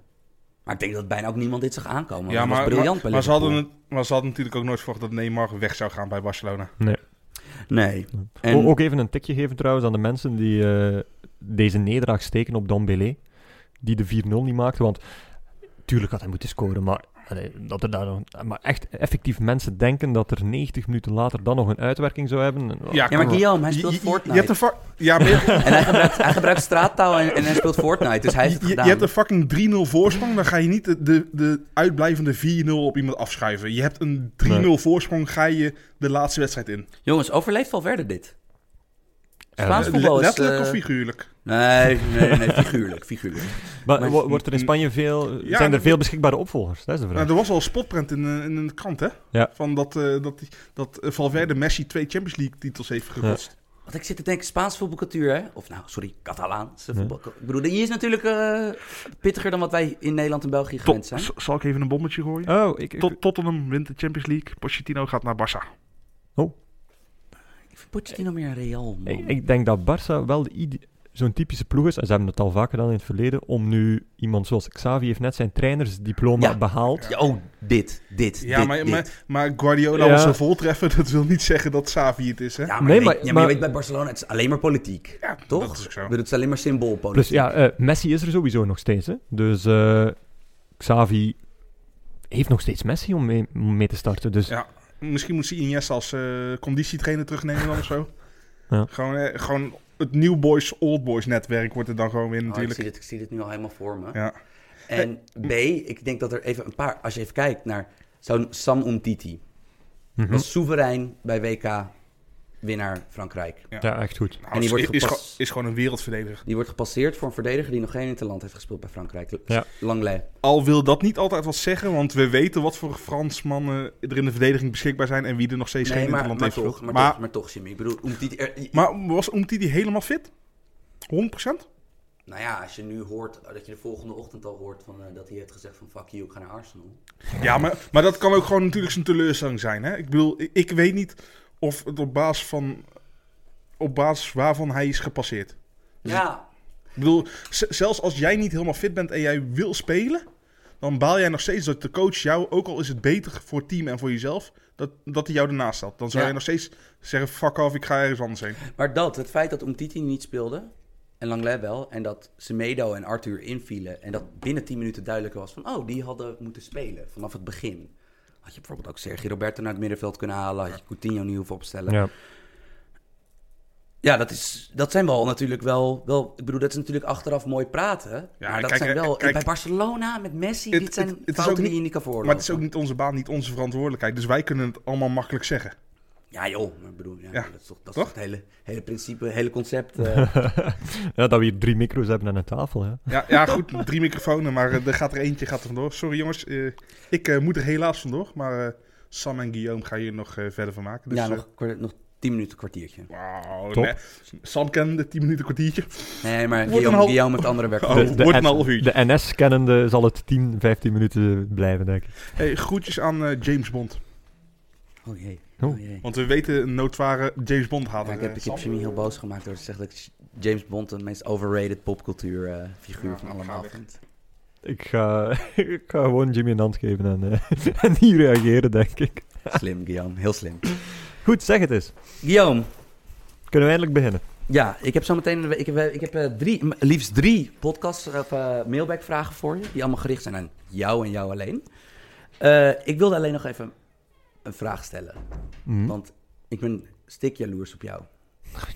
Maar ik denk dat bijna ook niemand dit zag aankomen. ja, was maar, briljant maar, bij maar ze hadden maar ze hadden natuurlijk ook nooit verwacht dat Neymar weg zou gaan bij Barcelona. Nee. Nee. O- En, Ook even een tikje geven trouwens aan de mensen die eh, deze nederlaag steken op Dombele. Die de 4-0 niet maakte. Want tuurlijk had hij moeten scoren, maar, allee, dat er daar nog, maar echt effectief mensen denken dat er 90 minuten later dan nog een uitwerking zou hebben. Ja, ja, maar. Guillaume, hij Je- speelt je, je, Fortnite. je hebt een ja, maar je, (laughs) En hij gebruikt, hij gebruikt straattaal en, en hij speelt Fortnite. Dus hij heeft het je- je gedaan. hebt een fucking 3-0 voorsprong. Dan ga je niet de, de, de uitblijvende 4-0 op iemand afschuiven. Je hebt een 3-0 Nee. voorsprong, ga je de laatste wedstrijd in. Jongens, overleeft Valverde dit? Eh, Spaans Le- voetbal is... letterlijk eh, of figuurlijk? Nee, nee, nee, figuurlijk, figuurlijk. (laughs) Maar, Maar- wo- wordt er in Spanje veel, Ja, zijn er veel beschikbare opvolgers? Dat is de vraag. Nou, er was al een spotprint in, eh, in een krant, hè? Ja. Van dat, eh, dat, die- dat eh, Valverde Messi twee Champions League titels heeft gekotst. Want ik zit te denken, Spaans voetbalcultuur, hè? Of nou, sorry, Catalaanse Ja. voetbal. Ik bedoel, die is natuurlijk eh, pittiger dan wat wij in Nederland en België gewend Tot, zijn. zal ik even een bommetje gooien? Oh, ik, ik- Tot, Tottenham wint de Champions League. Pochettino gaat naar Barça. Ik vind Pochettino meer een Real, man. ik, ik denk dat Barça wel de ide- zo'n typische ploeg is, en ze hebben het al vaker gedaan in het verleden, om nu iemand zoals Xavi heeft net zijn trainersdiploma Ja. behaald. Ja, oh, dit, dit, Ja, dit, maar, dit. maar, maar Guardiola Ja. was een voltreffer. Dat wil niet zeggen dat Xavi het is, hè? Ja, maar, Nee, je weet, maar- ja, maar je weet bij Barcelona, het is alleen maar politiek. Ja, Toch? Dat is ook zo. Het is alleen maar symboolpolitiek. Plus ja, eh, Messi is er sowieso nog steeds. Hè? Dus eh, Xavi heeft nog steeds Messi om mee, om mee te starten. Dus Ja. Misschien moet ze Iniesta als eh, conditietrainer terugnemen dan of zo. Ja. Gewoon, eh, gewoon het New Boys, Old Boys netwerk wordt er dan gewoon weer Oh, ik, natuurlijk. zie dit, ik zie dit nu al helemaal voor me. Ja. En B, ik denk dat er even een paar... Als je even kijkt naar zo'n Sam Umtiti. mhm. Was soeverein bij WK winnaar Frankrijk. ja, echt goed. Nou, En die is, wordt is, gepas- is gewoon een wereldverdediger. Die wordt gepasseerd voor een verdediger die nog geen interland heeft gespeeld bij Frankrijk. Ja. Langley. Al wil dat niet altijd wat zeggen, want we weten wat voor Fransmannen er in de verdediging beschikbaar zijn en wie er nog steeds Nee, geen maar, interland maar, heeft gespeeld. maar, Maar, toch, maar toch, Jimmy. Ik bedoel, Umtiti... er- maar was Umtiti helemaal fit? 100%? nou ja, als je nu hoort, dat je de volgende ochtend al hoort van, eh, dat hij heeft gezegd van fuck you, ik ga naar Arsenal. Ja, maar, maar dat kan ook gewoon natuurlijk zijn teleurstelling zijn. Hè? Ik bedoel, ik, ik weet niet of het op basis van... Op basis waarvan hij is gepasseerd. Ja, Ik bedoel, zelfs als jij niet helemaal fit bent en jij wil spelen... dan baal jij nog steeds dat de coach jou, ook al is het beter voor het team en voor jezelf... dat, dat hij jou ernaast stelt. Dan zou Ja. je nog steeds zeggen, fuck off, ik ga ergens anders heen. maar dat, het feit dat Umtiti niet speelde, en Langley wel, en dat Semedo en Arthur invielen, en dat binnen 10 minuten duidelijk was van, oh, die hadden moeten spelen vanaf het begin. Had je bijvoorbeeld ook Sergio Roberto naar het middenveld kunnen halen, had je Coutinho niet hoeven opstellen. Ja, Ja. dat, is, dat zijn wel natuurlijk wel, wel, ik bedoel, dat is natuurlijk achteraf mooi praten, Ja, maar dat kijk, zijn wel, kijk, bij Barcelona met Messi, het- dit zijn het- het is fouten ook niet- die je niet kan veroorloven. Maar het is ook niet onze baan, niet onze verantwoordelijkheid. Dus wij kunnen het allemaal makkelijk zeggen. Ja joh, maar ik bedoel, ja, Ja, dat is toch, dat is toch? het hele, hele principe, hele concept. eh. (laughs) ja, dat we hier drie micro's hebben aan een tafel. Ja. Ja, ja goed, drie microfoons, maar eh, er gaat er eentje gaat er vandoor. Sorry jongens, eh, ik eh, moet er helaas vandoor. Maar eh, Sam en Guillaume gaan hier nog eh, verder van maken. Dus, ja, nog, nog 10 minuten, kwartiertje. Wauw, Top. nee. Sam kende 10 minuten kwartiertje. Nee, maar Wordt Guillaume, half- Guillaume heeft andere werk. Oh, De, de, wordt een N- half uurtje. de NS-kennende zal het 10, 15 minuten blijven, denk ik. Hey, groetjes aan eh, James Bond. Oh jee. Oh. Oh jee. Want we weten een noodware James Bond Ja, hater. ik heb, ik heb Jimmy heel boos gemaakt door te zeggen dat ik James Bond de meest overrated popcultuur eh, figuur Ja, van allemaal weg. vind. Ik ga, (laughs) ik ga gewoon Jimmy een hand geven en, eh, (laughs) en niet reageren, denk ik. Slim, Guillaume. Heel slim. Goed, zeg het eens. Guillaume, Kunnen we eindelijk beginnen? ja, ik heb zo meteen ik heb, ik heb eh, drie, liefst drie podcast of eh, mailback-vragen voor je, die allemaal gericht zijn aan jou en jou alleen. Eh, ik wilde alleen nog even een vraag stellen, Hm? want ik ben stik jaloers op jou.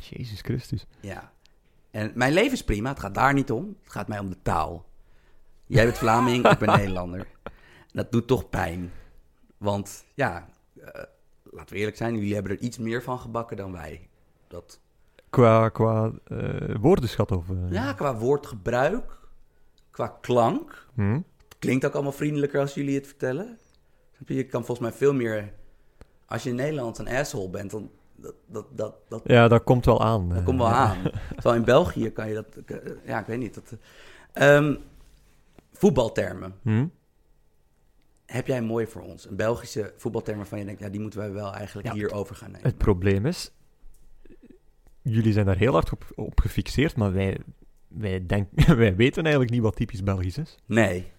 Jezus Christus. Ja. En mijn leven is prima, het gaat daar niet om. Het gaat mij om de taal. Jij bent Vlaming, ik ben (laughs) Nederlander. Dat doet toch pijn. Want ja, eh, laten we eerlijk zijn, jullie hebben er iets meer van gebakken dan wij. Dat, Qua, qua eh, woordenschat of... eh, ja, qua woordgebruik, qua klank. hm? Het klinkt ook allemaal vriendelijker als jullie het vertellen. Je kan volgens mij veel meer... Als je in Nederland een asshole bent, dan... Dat, dat, dat, dat, Ja, dat komt wel aan. Dat eh. komt wel aan. (laughs) Terwijl in België kan je dat... Ja, ik weet niet. Dat, Ehm, voetbaltermen. Hm? Heb jij mooi voor ons? Een Belgische voetbalterm waarvan je denkt... Ja, die moeten wij wel eigenlijk Ja, hierover gaan nemen. Het probleem is, jullie zijn daar heel hard op, op gefixeerd, maar wij, wij, denk, (laughs) wij weten eigenlijk niet wat typisch Belgisch is. Nee.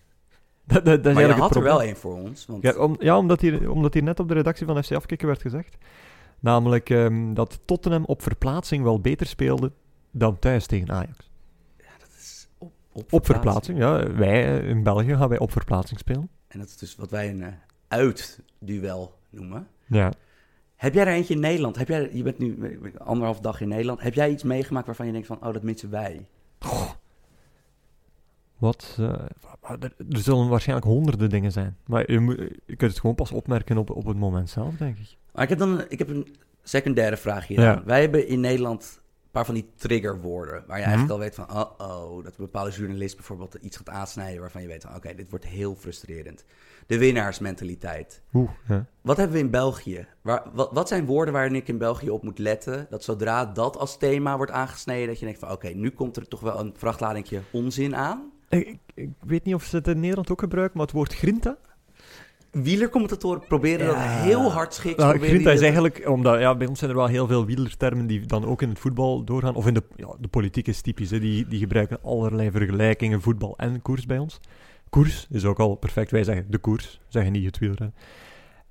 Dat, dat, dat is maar je had het er wel één voor ons. Want Ja, om, ja omdat, hier, omdat hier net op de redactie van FC Afkikken werd gezegd. Namelijk ehm, dat Tottenham op verplaatsing wel beter speelde dan thuis tegen Ajax. dat is op, op, Op verplaatsing, ja. Wij eh, in België gaan wij op verplaatsing spelen. En dat is dus wat wij een eh, uitduel noemen. Ja. Heb jij er eentje in Nederland? Heb jij, je bent nu anderhalf dag in Nederland. Heb jij iets meegemaakt waarvan je denkt van... Oh, dat missen wij? Wat? eh, er, er zullen waarschijnlijk honderden dingen zijn. Maar je, moet, je kunt het gewoon pas opmerken op, op het moment zelf, denk ik. Maar ik heb dan ik heb een secundaire vraag hier. Ja. Wij hebben in Nederland een paar van die triggerwoorden. Waar je Mhm. eigenlijk al weet van, oh-oh, dat een bepaalde journalist bijvoorbeeld iets gaat aansnijden waarvan je weet van, oké, dit wordt heel frustrerend. De winnaarsmentaliteit. Oeh, ja. Wat hebben we in België? Waar, wat, wat zijn woorden waarin ik in België op moet letten? Dat zodra dat als thema wordt aangesneden, dat je denkt van, oké, nu komt er toch wel een vrachtladingje onzin aan. Ik, weet niet of ze het in Nederland ook gebruiken, maar het woord grinta. Wielercommentatoren proberen dat Ja. heel hard schiks. Nou, grinta is dat- eigenlijk, omdat ja, bij ons zijn er wel heel veel wielertermen die dan ook in het voetbal doorgaan. Of in de, ja, de politiek is typisch, hè. Die, die gebruiken allerlei vergelijkingen, voetbal en koers bij ons. Koers is ook al perfect, wij zeggen de koers, zeggen niet het wielrennen.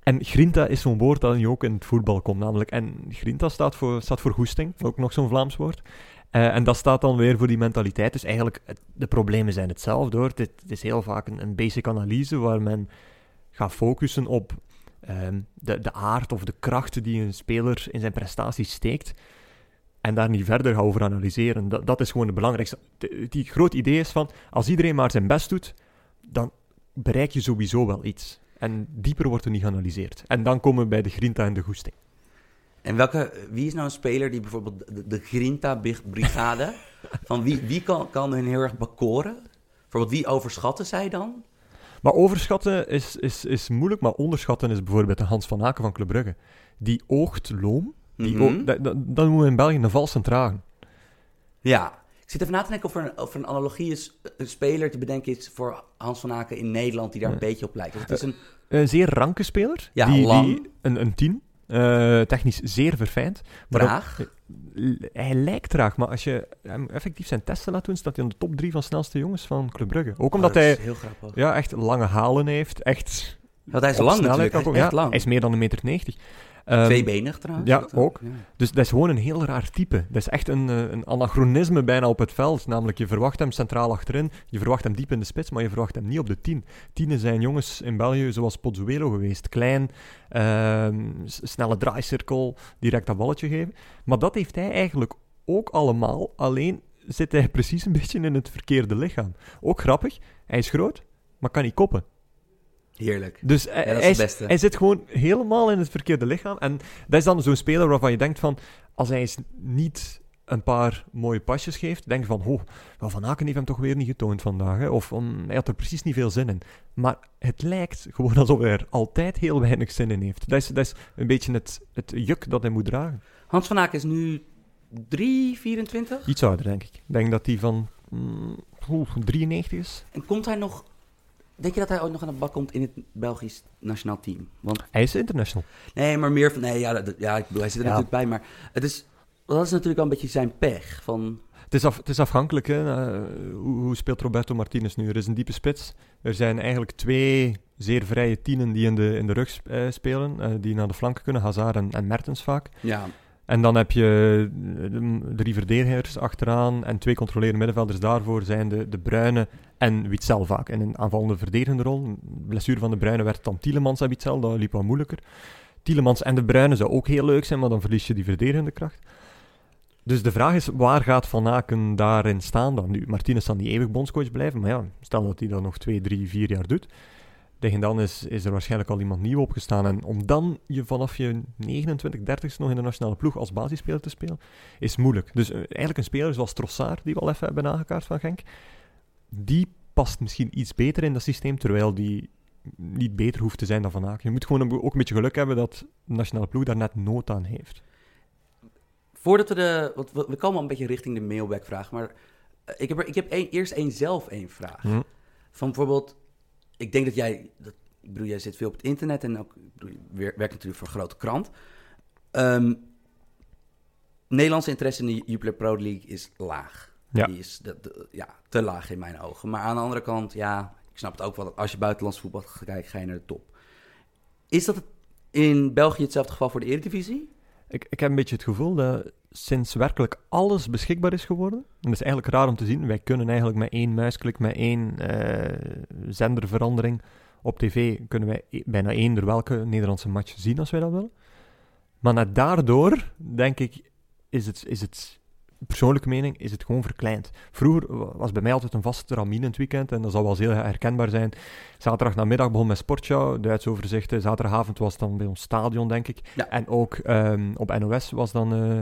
En grinta is zo'n woord dat nu ook in het voetbal komt, namelijk. En grinta staat voor, staat voor goesting, ook nog zo'n Vlaams woord. Eh, en dat staat dan weer voor die mentaliteit. Dus eigenlijk, het- de problemen zijn hetzelfde hoor. Het, het is heel vaak een, basic analyse waar men gaat focussen op ehm, de, de aard of de krachten die een speler in zijn prestaties steekt. En daar niet verder gaat over analyseren. Dat, dat is gewoon het belangrijkste. Die groot idee is van, als iedereen maar zijn best doet, dan bereik je sowieso wel iets. En dieper wordt er niet geanalyseerd. En dan komen we bij de grinta en de goesting. En welke, wie is nou een speler die bijvoorbeeld de, de Grinta-brigade, (laughs) van wie, wie kan, kan hun heel erg bekoren? Bijvoorbeeld, wie overschatten zij dan? Maar overschatten is, is, is moeilijk, maar onderschatten is bijvoorbeeld de Hans van Aken van Club Brugge. Die oogt loom. Die Mhm. oo- dat, dat, dat noemen we in België een valse tragen. Ja. Ik zit even na te denken of er een, of er een analogie is, een speler te bedenken is voor Hans van Aken in Nederland die daar een beetje op lijkt. Het is een, Een zeer ranke speler. Ja, die, lang. die- een, een tien. Eh, technisch zeer verfijnd. Maar Traag. op- hij lijkt traag, maar als je hem effectief zijn testen laat doen, staat hij in de top drie van snelste jongens van Club Brugge. Ook omdat Oh, dat hij heel ja, echt lange halen heeft. Echt Want hij is lang natuurlijk. Hij is echt lang. Hij is meer dan een meter 90. Ehm, Tweebenig trouwens. ja, ook. Dus dat is gewoon een heel raar type. Dat is echt een, eh, een anachronisme bijna op het veld. Namelijk, je verwacht hem centraal achterin, je verwacht hem diep in de spits, maar je verwacht hem niet op de 10. Tienen zijn jongens in België zoals Pozzuelo geweest. Klein, ehm, snelle draaicirkel, direct dat balletje geven. Maar dat heeft hij eigenlijk ook allemaal, alleen zit hij (laughs) precies een beetje in het verkeerde lichaam. Ook grappig, hij is groot, maar kan niet koppen. Heerlijk. Dus Ja, is hij, hij zit gewoon helemaal in het verkeerde lichaam. En dat is dan zo'n speler waarvan je denkt van... Als hij eens niet een paar mooie pasjes geeft, denk je van... Oh, wel, Van Aken heeft hem toch weer niet getoond vandaag. Hè? Of om, hij had er precies niet veel zin in. Maar het lijkt gewoon alsof hij er altijd heel weinig zin in heeft. Dat is, dat is een beetje het, het juk dat hij moet dragen. Hans van Aken is nu 3, 24. Iets ouder, denk ik. Ik denk dat hij van mm, oeh, 93 is. En komt hij nog denk je dat hij ooit nog aan de bak komt in het Belgisch nationaal team? Want, Hij is international. nee, maar meer van... Nee, ja, dat, ja ik bedoel, hij zit er Ja. natuurlijk bij. Maar het is, dat is natuurlijk wel een beetje zijn pech. Van, Het is, af, het is afhankelijk, hè. hoe, hoe speelt Roberto Martinez nu? Er is een diepe spits. Er zijn eigenlijk twee zeer vrije tienen die in de, in de rug eh, spelen, eh, die naar de flanken kunnen, Hazard en, en Mertens vaak. ja, En dan heb je eh, de drie verdedigers achteraan en twee controlerende middenvelders daarvoor zijn de, de Bruyne en Witzel vaak. In een aanvallende verdedigende rol. Blessure van de Bruyne werd dan Tielemans en Witzel, dat liep wat moeilijker. Tielemans en de Bruyne zou ook heel leuk zijn, maar dan verlies je die verdedigende kracht. Dus de vraag is, waar gaat Van Aken daarin staan dan? Nu, Martinez zal niet eeuwig bondscoach blijven, maar ja, stel dat hij dat nog twee, drie, vier jaar doet. Tegen dan is, is er waarschijnlijk al iemand nieuw opgestaan. En om dan je vanaf je 29, 30 nog in de nationale ploeg als basisspeler te spelen, is moeilijk. Dus eh, eigenlijk een speler zoals Trossard, die we al even hebben aangekaart van Genk, die past misschien iets beter in dat systeem, terwijl die niet beter hoeft te zijn dan Van Aken. Je moet gewoon ook een beetje geluk hebben dat de nationale ploeg daar net nood aan heeft. Voordat we de... Want we, komen al een beetje richting de mailback-vraag. Maar eh, ik heb, er, ik heb één- eerst één zelf één vraag. Hm. Van bijvoorbeeld... Ik denk dat jij... Dat, ik bedoel, jij zit veel op het internet en ook... Bedoel, je wer- werkt natuurlijk voor een grote krant. Ehm, Nederlandse interesse in de Jupiler Pro League is laag. Ja. Die is de, de- ja, te laag in mijn ogen. Maar aan de andere kant, ja... Ik snap het ook wel. dat Als je buitenlands voetbal gaat kijken, ga je naar de top. Is dat in België hetzelfde geval voor de Eredivisie? Ik, ik heb een beetje het gevoel dat sinds werkelijk alles beschikbaar is geworden, en dat is eigenlijk raar om te zien, wij kunnen eigenlijk met één muisklik, met één eh, zenderverandering op tv, kunnen wij e- bijna eender welke Nederlandse match zien als wij dat willen. Maar net daardoor, denk ik, is het, is het persoonlijke mening, is het gewoon verkleind. Vroeger wa- was bij mij altijd een vaste ramine in het weekend, en dat zal wel heel herkenbaar zijn. Zaterdag namiddag begon met Sportshow, Duits overzichten. Zaterdagavond was dan bij ons stadion, denk ik. Ja. En ook ehm, op NOS was dan eh,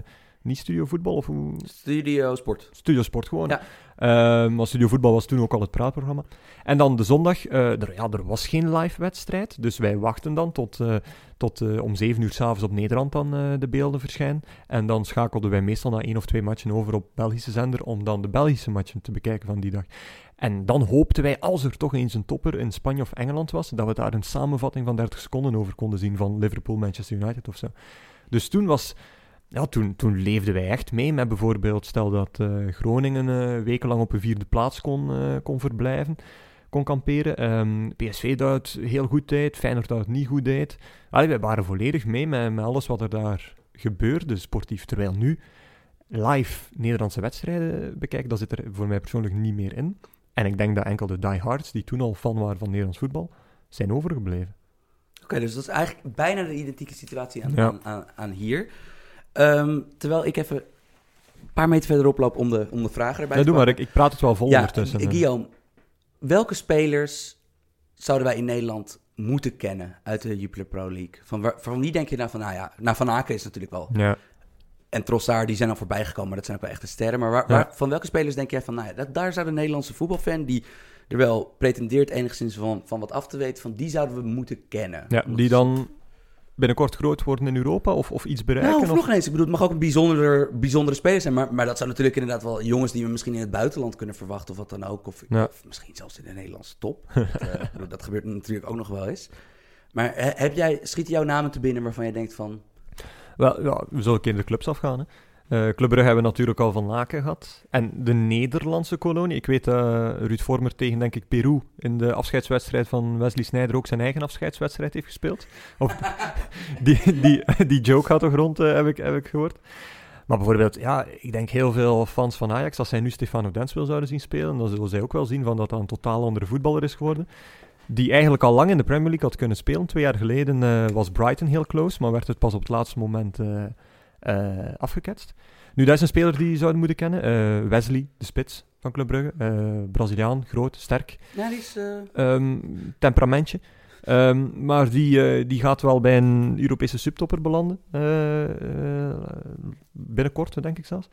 niet Studio Voetbal, of hoe? Studio Sport. Studio Sport gewoon. Ja. Ehm, maar Studio Voetbal was toen ook al het praatprogramma. En dan de zondag, eh, er, ja, er was geen live wedstrijd, dus wij wachten dan tot, eh, tot eh, om zeven uur s'avonds op Nederland dan de beelden verschijnen. En dan schakelden wij meestal na één of twee matchen over op Belgische zender om dan de Belgische matchen te bekijken van die dag. En dan hoopten wij, als er toch eens een topper in Spanje of Engeland was, dat we daar een samenvatting van 30 seconden over konden zien van Liverpool, Manchester United of zo. Dus toen was... Ja, toen, toen leefden wij echt mee met bijvoorbeeld, stel dat eh, Groningen eh, wekenlang op een vierde plaats kon, eh, kon verblijven, kon kamperen. Ehm, PSV het heel goed deed, Feyenoord het niet goed deed. Allee, wij waren volledig mee met, met alles wat er daar gebeurde, sportief. Terwijl nu live Nederlandse wedstrijden bekijken, dat zit er voor mij persoonlijk niet meer in. En ik denk dat enkel de diehards, die toen al fan waren van Nederlands voetbal, zijn overgebleven. Oké, dus dat is eigenlijk bijna de identieke situatie aan, Ja. aan, aan, aan hier. Ehm, terwijl ik even een paar meter verderop loop om de, om de vragen erbij Ja, te doe maar, ik, ik praat het wel vol Ja, ondertussen. eh, Guillaume, welke spelers zouden wij in Nederland moeten kennen uit de Jupiler Pro League? Van, waar, van wie denk je nou van, nou ja, nou Van Aken is natuurlijk wel... Ja. En Trossard, die zijn al voorbij gekomen, maar dat zijn ook wel echte sterren. Maar waar, Ja. waar- van welke spelers denk jij van, nou ja, dat, daar zou de Nederlandse voetbalfan... die er wel pretendeert enigszins van, van wat af te weten... van die zouden we moeten kennen. Ja, die dan binnenkort groot worden in Europa of, of iets bereiken? Nou, of of- eens. Ik bedoel, het mag ook een bijzonder, bijzondere speler zijn. Maar, maar dat zijn natuurlijk inderdaad wel jongens die we misschien in het buitenland kunnen verwachten. Of wat dan ook. Of, Ja. of misschien zelfs in de Nederlandse top. (laughs) dat, eh, dat gebeurt natuurlijk ook nog wel eens. Maar he- heb jij, schieten jouw namen te binnen waarvan je denkt van... Wel, ja, we zullen een keer de clubs afgaan. Hè. Brugge hebben we natuurlijk al van Laken gehad. En de Nederlandse kolonie. Ik weet dat Ruud Vormer tegen, denk ik, Peru in de afscheidswedstrijd van Wesley Sneijder ook zijn eigen afscheidswedstrijd heeft gespeeld. Of, (laughs) die, die, die joke gaat toch rond, eh, heb, ik, heb ik gehoord. Maar bijvoorbeeld, ja, ik denk heel veel fans van Ajax, als zij nu Stefano Denswil zouden zien spelen, dan zullen zij ook wel zien van dat dat een totaal andere voetballer is geworden. Die eigenlijk al lang in de Premier League had kunnen spelen. Twee jaar geleden eh, was Brighton heel close, maar werd het pas op het laatste moment afgeketst. Nu, dat is een speler die je zouden moeten kennen. Eh, Wesley, de spits van Club Brugge. Eh, Braziliaan, groot, sterk. Ja, die is... eh, Ehm, temperamentje. Ehm, maar die, eh, die gaat wel bij een Europese subtopper belanden. eh, eh, binnenkort, denk ik zelfs.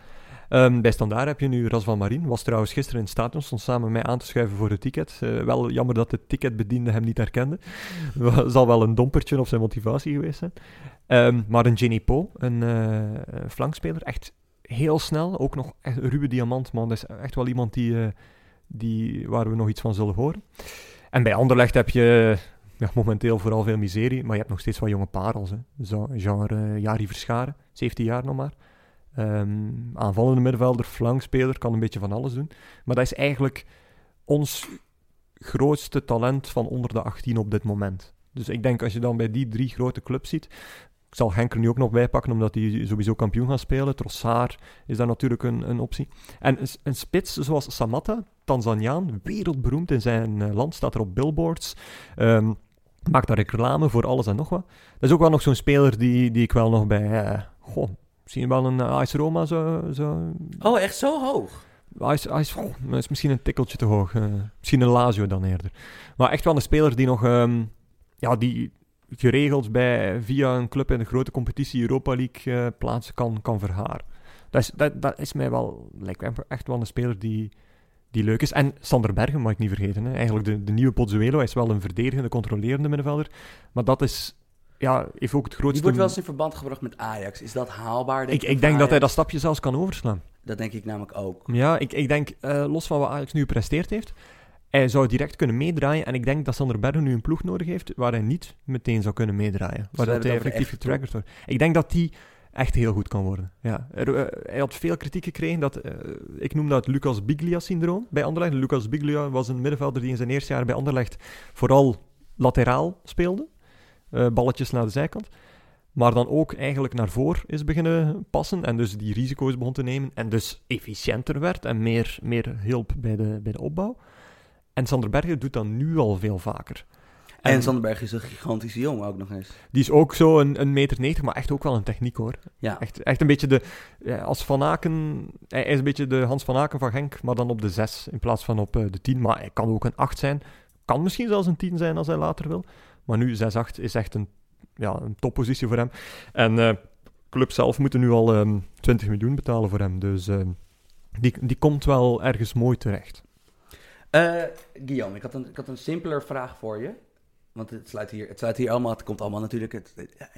Ehm, bij Standaard heb je nu Rasvan Marin. Was trouwens gisteren in stadion, stond samen met mij aan te schuiven voor het ticket. Eh, wel jammer dat de ticketbediende hem niet herkende. (laughs) Zal wel een dompertje op zijn motivatie geweest zijn. Ehm, maar een Jenny Po, een eh, een flankspeler, echt heel snel. Ook nog echt ruwe diamant, man. Dat is echt wel iemand die, eh, die, waar we nog iets van zullen horen. En bij Anderlecht heb je ja, momenteel vooral veel miserie, maar je hebt nog steeds wat jonge parels. Hè. Zo, genre Jari Verscharen, 17 jaar nog maar. Ehm, aanvallende middenvelder, flankspeler, kan een beetje van alles doen. Maar dat is eigenlijk ons grootste talent van onder de 18 op dit moment. Dus ik denk als je dan bij die drie grote clubs ziet, ik zal Henk er nu ook nog bij pakken, omdat hij sowieso kampioen gaat spelen. Trossard is daar natuurlijk een, een optie. En een, spits zoals Samatta, Tanzaniaan, wereldberoemd in zijn uh, land, staat er op billboards. Um, maakt daar reclame voor alles en nog wat. Dat is ook wel nog zo'n speler die, die ik wel nog bij... Uh, goh, misschien wel een uh, Ice Roma zo, zo... Oh, echt zo hoog? Ice, is misschien een tikkeltje te hoog. misschien een Lazio dan eerder. Maar echt wel een speler die nog... Um, ja, die, geregeld bij, via een club in de grote competitie Europa League uh, plaatsen kan, kan verharen. Dat is, dat, dat is mij wel, lijkt mij echt wel een speler die, die leuk is. En Sander Bergen mag ik niet vergeten. Hè. Eigenlijk de, de nieuwe Pozzuelo is wel een verdedigende, controlerende middenvelder. Maar dat is, ja, heeft ook het grootste... Die wordt wel eens in verband gebracht met Ajax. Is dat haalbaar? Denk ik, ik denk dat hij dat stapje zelfs kan overslaan. Dat denk ik namelijk ook. Ja, ik, ik denk, uh, los van wat Ajax nu gepresteerd heeft, hij zou direct kunnen meedraaien. En ik denk dat Sander Bergen nu een ploeg nodig heeft waar hij niet meteen zou kunnen meedraaien. Waar dat hij effectief getrackerd wordt. Ik denk dat die echt heel goed kan worden. Ja. Er, uh, hij had veel kritiek gekregen. Dat, uh, ik noem dat Lucas Biglia-syndroom bij Anderlecht. Lucas Biglia was een middenvelder die in zijn eerste jaar bij Anderlecht vooral lateraal speelde. Uh, balletjes naar de zijkant. Maar dan ook eigenlijk naar voren is beginnen passen. En dus die risico's begon te nemen. En dus efficiënter werd en meer, meer hielp bij de, bij de opbouw. En Sander Bergen doet dat nu al veel vaker. En, en Sander Bergen is een gigantische jongen ook nog eens. Die is ook zo een, een meter 90, maar echt ook wel een techniek hoor. Ja. Echt, echt een beetje de, als Van Aken, hij is een beetje de Hans van Aken van Genk, maar dan op de 6 in plaats van op uh, de 10. Maar hij kan ook een 8 zijn. Kan misschien zelfs een 10 zijn als hij later wil. Maar nu 6-8 is echt een, ja, een toppositie voor hem. En uh, club zelf moeten nu al um, ehm, 20 miljoen betalen voor hem. Dus uh, die, die komt wel ergens mooi terecht. Uh, Guillaume, ik had, een, ik had een simpeler vraag voor je. Want het sluit hier, het sluit hier allemaal, het komt allemaal natuurlijk. Het,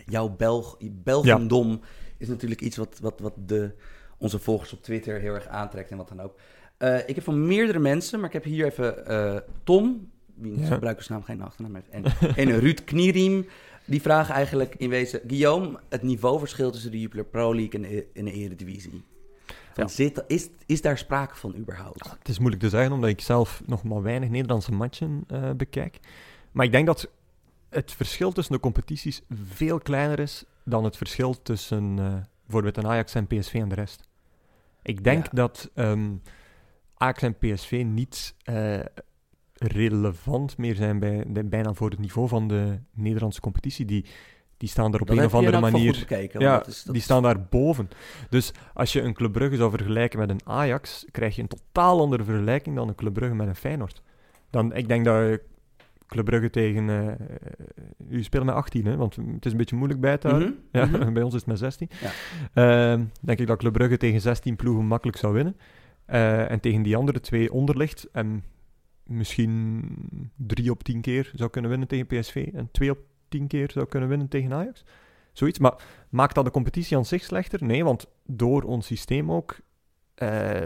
jouw Belg, Belgendom is natuurlijk iets wat, wat, wat de, onze volgers op Twitter heel erg aantrekt en wat dan ook. Uh, ik heb van meerdere mensen, maar ik heb hier even uh, Tom, wie ja. gebruikersnaam geen achternaam heeft, en, (laughs) en Ruud Knieriem. Die vragen eigenlijk in wezen, Guillaume, het niveauverschil tussen de Jupiler Pro League en de, en de Eredivisie. Zit, is, is daar sprake van überhaupt? het is moeilijk te zeggen, omdat ik zelf nog maar weinig Nederlandse matchen uh, bekijk. Maar ik denk dat het verschil tussen de competities veel kleiner is dan het verschil tussen uh, bijvoorbeeld een Ajax en PSV en de rest. Ik denk ja. dat um, Ajax en PSV niet uh, relevant meer zijn bij, bijna voor het niveau van de Nederlandse competitie. Die die staan er op een of andere manier. Ja, dat is, dat die staan daar boven. Dus als je een Club Brugge zou vergelijken met een Ajax, krijg je een totaal andere vergelijking dan een Club Brugge met een Feyenoord. Dan, ik denk dat Club Brugge tegen. Uh, u speelt met 18, hè, want het is een beetje moeilijk bij te houden. Mm -hmm. ja, mm -hmm. (laughs) bij ons is het met 16. Ja. Uh, denk ik dat Club Brugge tegen 16 ploegen makkelijk zou winnen. Uh, en tegen die andere twee onderligt. En misschien 3 op 10 keer zou kunnen winnen tegen PSV. En 2 op tien keer zou kunnen winnen tegen Ajax. Zoiets. Maar maakt dat de competitie aan zich slechter? Nee, want door ons systeem ook uh,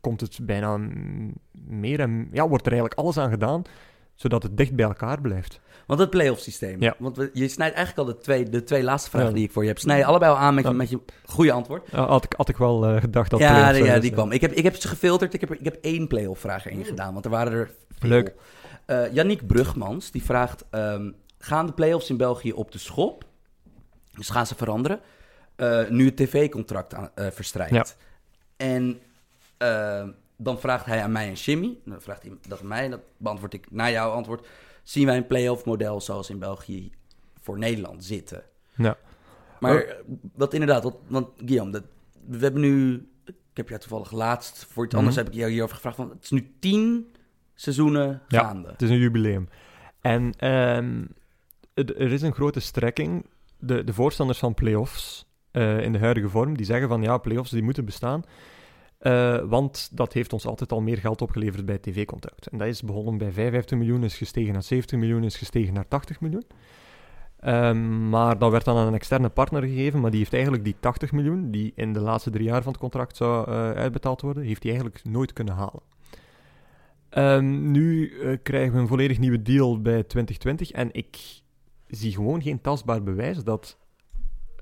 komt het bijna meer en ja, wordt er eigenlijk alles aan gedaan zodat het dicht bij elkaar blijft. Want het playoff systeem. Ja. Want we, je snijdt eigenlijk al de twee, de twee laatste vragen ja. die ik voor je heb. Snij je allebei al aan met, je, met je goede antwoord. Ja, had, ik, had ik wel uh, gedacht dat Ja, de, ja die kwam. Ik heb, ik heb ze gefilterd. Ik heb, ik heb één playoff vraag erin gedaan. Want er waren er veel. Leuk. Uh, Yannick Brugmans, die vraagt... Um, gaan de play-offs in België op de schop. Dus gaan ze veranderen. Uh, nu het tv-contract uh, verstrijkt. Ja. En dan vraagt hij aan mij en Jimmy. Dan vraagt hij dat aan mij. Dat beantwoord ik naar jouw antwoord. Zien wij een play-off model zoals in België voor Nederland zitten? Ja. Maar oh. wat inderdaad, wat, want Guillaume, dat, we hebben nu... Ik heb jou toevallig laatst, voor iets anders mm -hmm. heb ik jou hierover gevraagd. Van, het is nu tien seizoenen gaande. Ja, het is een jubileum. En um, er is een grote strekking. De, de voorstanders van playoffs uh, in de huidige vorm, die zeggen van ja, playoffs die moeten bestaan. Uh, want dat heeft ons altijd al meer geld opgeleverd bij tv-contract. En dat is begonnen bij 55 miljoen, is gestegen naar 70 miljoen, is gestegen naar 80 miljoen. Um, maar dat werd dan aan een externe partner gegeven, maar die heeft eigenlijk die 80 miljoen, die in de laatste drie jaar van het contract zou uh, uitbetaald worden, heeft hij eigenlijk nooit kunnen halen. Ehm, nu eh, krijgen we een volledig nieuwe deal bij 2020 en ik zie gewoon geen tastbaar bewijs dat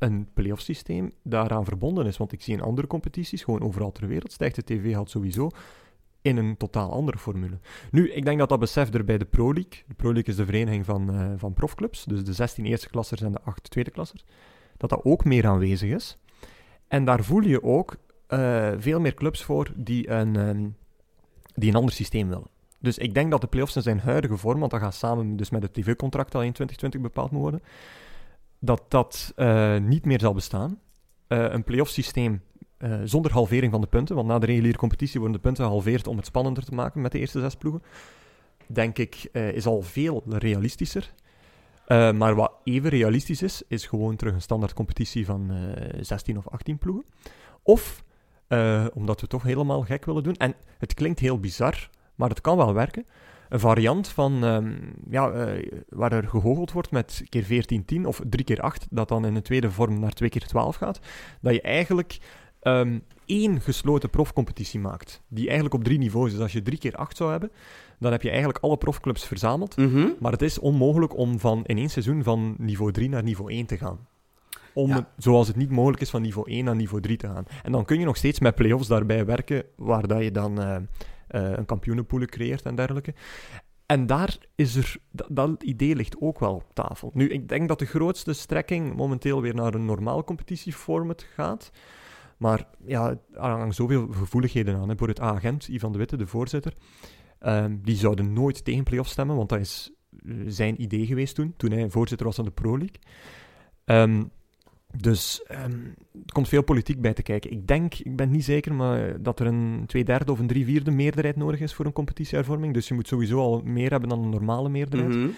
een playoff systeem daaraan verbonden is. Want ik zie in andere competities, gewoon overal ter wereld, stijgt de tv had sowieso in een totaal andere formule. Nu, ik denk dat dat besef er bij de Pro League. De Pro League is de vereniging van, eh, van profclubs, dus de 16 eerste klassers en de 8 tweede klassers, dat dat ook meer aanwezig is. En daar voel je ook eh, veel meer clubs voor die een, ehm, die een ander systeem willen. Dus ik denk dat de playoffs in zijn huidige vorm, want dat gaat samen dus met het tv-contract dat in 2020 bepaald moet worden, dat dat eh, niet meer zal bestaan. Uh, een playoff systeem uh, zonder halvering van de punten, want na de reguliere competitie worden de punten gehalveerd om het spannender te maken met de eerste zes ploegen, denk ik, is al veel realistischer. maar wat even realistisch is, is gewoon terug een standaard competitie van 16 of 18 ploegen. Of, omdat we toch helemaal gek willen doen, en het klinkt heel bizar, maar het kan wel werken. Een variant van, um, ja, uh, waar er gehoogeld wordt met keer 14-10 of 3 keer 8, dat dan in een tweede vorm naar 2 keer 12 gaat. Dat je eigenlijk um, één gesloten profcompetitie maakt, die eigenlijk op drie niveaus is. Als je 3 keer 8 zou hebben, dan heb je eigenlijk alle profclubs verzameld. Mm -hmm. Maar het is onmogelijk om van in één seizoen van niveau 3 naar niveau 1 te gaan. Om ja. het, zoals het niet mogelijk is van niveau 1 naar niveau 3 te gaan. En dan kun je nog steeds met play-offs daarbij werken, waar dat je dan... Uh, een kampioenenpoelen creëert en dergelijke. En daar is er, dat, idee ligt ook wel op tafel. Nu, ik denk dat de grootste strekking momenteel weer naar een normaal competitieformat gaat. Maar ja, er hangen zoveel gevoeligheden aan. Voor het agent, Ivan de Witte, de voorzitter, um, die zouden nooit tegen play-offs stemmen, want dat is zijn idee geweest toen, toen hij voorzitter was van de Pro League. Um, dus um, er komt veel politiek bij te kijken. Ik denk, ik ben niet zeker, maar dat er een twee derde of een drie vierde meerderheid nodig is voor een competitiehervorming. Dus je moet sowieso al meer hebben dan een normale meerderheid. Mhm.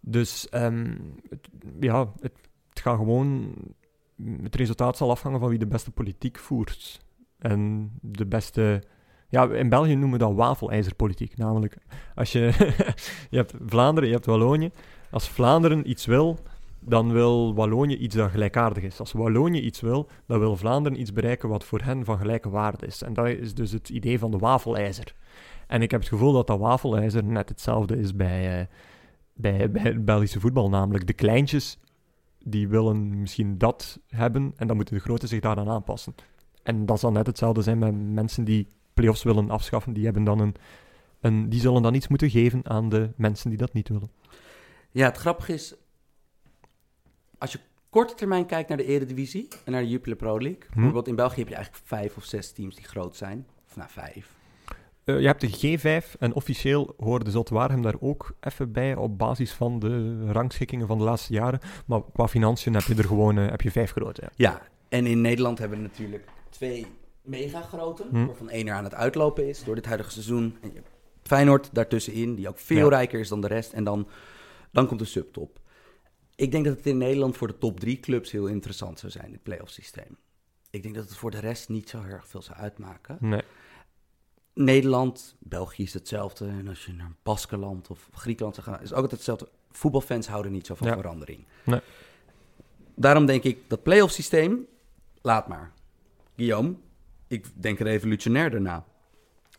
Dus um, het, ja, het, het gaat gewoon... Het resultaat zal afhangen van wie de beste politiek voert. En de beste... Ja, in België noemen we dat wafelijzerpolitiek. Namelijk, als je... (laughs) je hebt Vlaanderen, je hebt Wallonië. Als Vlaanderen iets wil, dan wil Wallonië iets dat gelijkaardig is. Als Wallonië iets wil, dan wil Vlaanderen iets bereiken wat voor hen van gelijke waarde is. En dat is dus het idee van de wafelijzer. En ik heb het gevoel dat dat wafelijzer net hetzelfde is bij, bij, bij het Belgische voetbal. Namelijk de kleintjes, die willen misschien dat hebben, en dan moeten de grote zich daaraan aanpassen. En dat zal net hetzelfde zijn met mensen die play-offs willen afschaffen. Die, hebben dan een, een, die zullen dan iets moeten geven aan de mensen die dat niet willen. Ja, het grappige is, als je korte termijn kijkt naar de Eredivisie en naar de Jupiler Pro League. Hm. Bijvoorbeeld in België heb je eigenlijk vijf of zes teams die groot zijn. Of nou, vijf. Uh, je hebt de G5 en officieel hoorde Zotwaarhem daar ook even bij op basis van de rangschikkingen van de laatste jaren. Maar qua financiën heb je er gewoon uh, heb je vijf grote. Ja. ja, en in Nederland hebben we natuurlijk twee mega grote, hm. waarvan één er aan het uitlopen is door dit huidige seizoen. En je hebt Feyenoord daartussenin, die ook veel ja. rijker is dan de rest. En dan, dan komt de subtop. Ik denk dat het in Nederland voor de top drie clubs heel interessant zou zijn, het playoff systeem. Ik denk dat het voor de rest niet zo erg veel zou uitmaken. Nee. Nederland, België is hetzelfde. En als je naar Baskeland of Griekenland zou gaan, is ook altijd hetzelfde. Voetbalfans houden niet zo van Ja. verandering. Nee. Daarom denk ik, dat playoff systeem, laat maar. Guillaume, ik denk revolutionair daarna.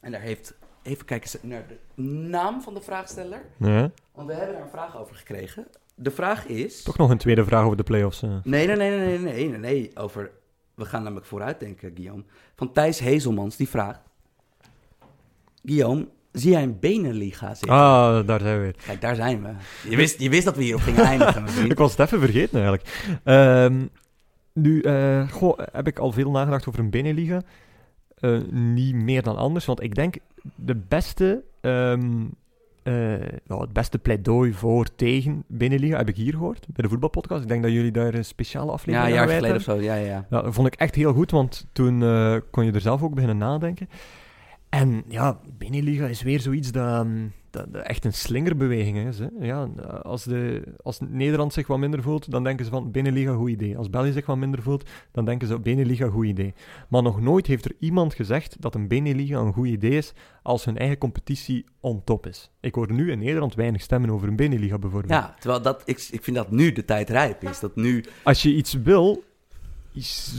En daar heeft, even kijken naar de naam van de vraagsteller. Ja. Want we hebben daar een vraag over gekregen. De vraag is... Toch nog een tweede vraag over de play-offs. eh. Nee, nee, nee, nee, nee, nee, nee, nee, over... We gaan namelijk vooruitdenken, Guillaume. Van Thijs Hezelmans, die vraagt... Guillaume, zie jij een benenliga zitten? Ah, daar zijn we weer. Kijk, daar zijn we. Je wist, je wist dat we hierop gingen (laughs) eindigen, mijn vriend. Ik was het even vergeten eigenlijk. Ehm, nu uh, goh, heb ik al veel nagedacht over een binnenliga. Uh, niet meer dan anders, want ik denk de beste, um, uh, nou, het beste pleidooi voor tegen binnenliga heb ik hier gehoord bij de voetbalpodcast. Ik denk dat jullie daar een speciale Ja, aflevering een jaar wijden. geleden of zo, ja, ja, ja. Ja, dat vond ik echt heel goed, want toen uh, kon je er zelf ook beginnen nadenken. En ja, binnenliga is weer zoiets dat, um, dat, dat echt een slingerbeweging is. Hè. Ja, als, de, als Nederland zich wat minder voelt, dan denken ze van binnenliga goed idee. Als België zich wat minder voelt, dan denken ze binnenliga goed idee. Maar nog nooit heeft er iemand gezegd dat een binnenliga een goed idee is als hun eigen competitie on top is. Ik hoor nu in Nederland weinig stemmen over een binnenliga bijvoorbeeld. Ja, terwijl dat, ik, ik vind dat nu de tijd rijp is. Dat nu... Als je iets wil,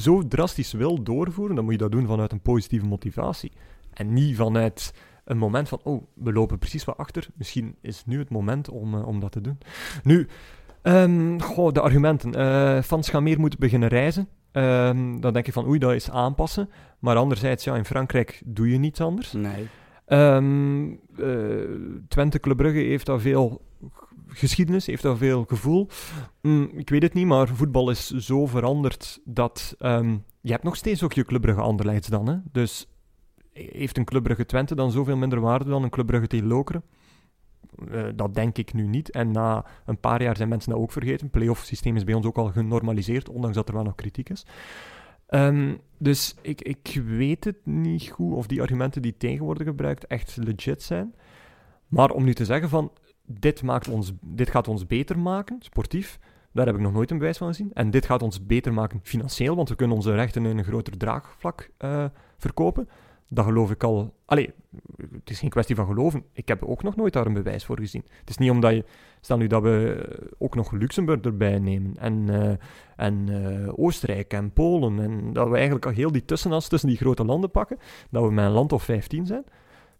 zo drastisch wil doorvoeren, dan moet je dat doen vanuit een positieve motivatie. En niet vanuit een moment van, oh, we lopen precies wat achter. Misschien is nu het moment om, eh, om dat te doen. Nu, ehm, goh, de argumenten. Eh fans gaan meer moeten beginnen reizen. Ehm, dan denk je van, oei, dat is aanpassen. Maar anderzijds, ja, in Frankrijk doe je niets anders. Nee. Ehm, eh, Twente Club Brugge heeft daar veel geschiedenis, heeft daar veel gevoel. Mm, ik weet het niet, maar voetbal is zo veranderd dat je hebt nog steeds ook je Club Brugge Anderlechts dan. Hè? Dus heeft een Club Brugge Twente dan zoveel minder waarde dan een Club Brugge tegen Lokeren? Eh, dat denk ik nu niet. En na een paar jaar zijn mensen dat ook vergeten. Het playoff systeem is bij ons ook al genormaliseerd, ondanks dat er wel nog kritiek is. Ehm, dus ik, ik weet het niet goed of die argumenten die tegen worden gebruikt echt legit zijn. Maar om nu te zeggen van dit, maakt ons, dit gaat ons beter maken, sportief, daar heb ik nog nooit een bewijs van gezien. En dit gaat ons beter maken financieel, want we kunnen onze rechten in een groter draagvlak eh, verkopen. Dat geloof ik al. Allee, het is geen kwestie van geloven. Ik heb ook nog nooit daar een bewijs voor gezien. Het is niet omdat je. Stel nu dat we ook nog Luxemburg erbij nemen. En, eh, en eh, Oostenrijk en Polen. En dat we eigenlijk al heel die tussenas tussen die grote landen pakken. Dat we met een land of 15 zijn.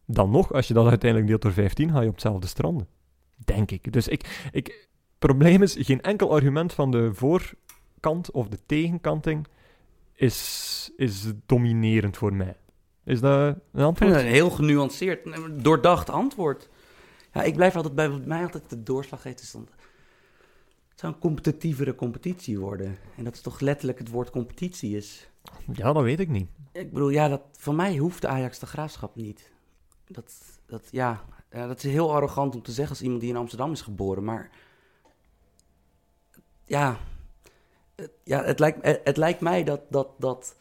Dan nog, als je dat uiteindelijk deelt door 15, ga je op hetzelfde stranden. Denk ik. Dus ik. ik probleem is, geen enkel argument van de voorkant of de tegenkanting is, is dominerend voor mij. Is dat een antwoord? een heel genuanceerd, doordacht antwoord. Ja, ik blijf altijd bij wat mij altijd de doorslag geeft. Is dan, het zou een competitievere competitie worden. En dat is toch letterlijk het woord competitie is. Ja, dat weet ik niet. Ik bedoel, ja, dat, van mij hoeft de Ajax de graafschap niet. Dat, dat, ja, ja, dat is heel arrogant om te zeggen als iemand die in Amsterdam is geboren. Maar ja, het- ja het, lijkt, het lijkt mij dat, dat, dat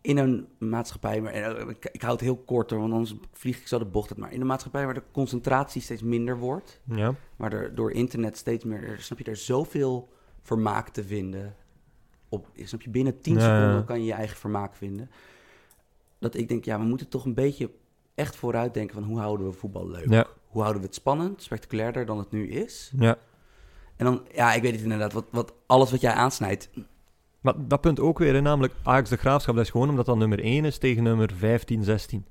in een maatschappij, maar eh, ik, ik hou het heel kort hoor, want anders vlieg ik zo de bocht uit. Maar in een maatschappij waar de concentratie steeds minder wordt, Ja. maar er door internet steeds meer, er- snap je, er zoveel vermaak te vinden. Op, snap je, binnen 10 Ja, ja. seconden kan je je eigen vermaak vinden. Dat ik denk, ja, we moeten toch een beetje echt vooruit denken van hoe houden we voetbal leuk? Ja. Hoe houden we het spannend, spectaculairder dan het nu is? ja. En dan, ja, ik weet het inderdaad, wat, wat, alles wat jij aansnijdt. Maar dat punt ook weer, hè, namelijk Ajax de Graafschap, dat is gewoon omdat dat nummer 1 is tegen nummer 15, 16.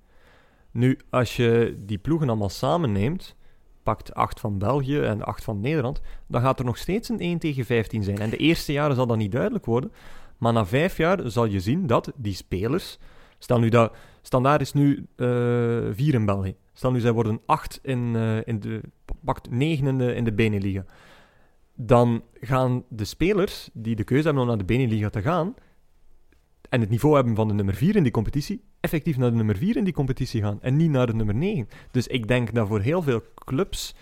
Nu, als je die ploegen allemaal samen neemt, pakt 8 van België en 8 van Nederland, dan gaat er nog steeds een 1 tegen 15 zijn. En de eerste jaren zal dat niet duidelijk worden, maar na vijf jaar zal je zien dat die spelers, stel nu dat, standaard is nu eh 4 in België, stel nu zij worden 8 in, eh, in de, pakt 9 in de, in de Beneliga dan gaan de spelers die de keuze hebben om naar de Beneliga te gaan en het niveau hebben van de nummer 4 in die competitie, effectief naar de nummer 4 in die competitie gaan en niet naar de nummer 9. Dus ik denk dat voor heel veel clubs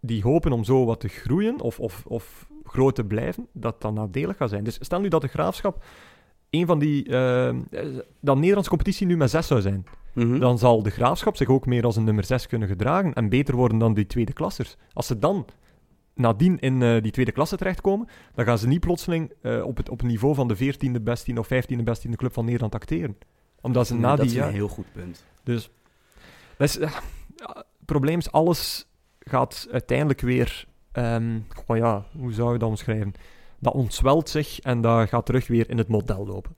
die hopen om zo wat te groeien of, of, of groot te blijven, dat dat nadelig gaat zijn. Dus stel nu dat de Graafschap een van die... eh, dat Nederlandse competitie nu met 6 zou zijn Mhm. dan zal de graafschap zich ook meer als een nummer 6 kunnen gedragen en beter worden dan die tweede klassers. Als ze dan nadien in eh, die tweede klasse terechtkomen, dan gaan ze niet plotseling eh, op, het, op het niveau van de 14e beste of 15e beste club van Nederland acteren. Omdat ze na dat die is een heel goed punt. Dus dat is, ja, het probleem is, alles gaat uiteindelijk weer... goh ja, hoe zou je dat omschrijven? Dat ontzwelt zich en dat gaat terug weer in het model lopen.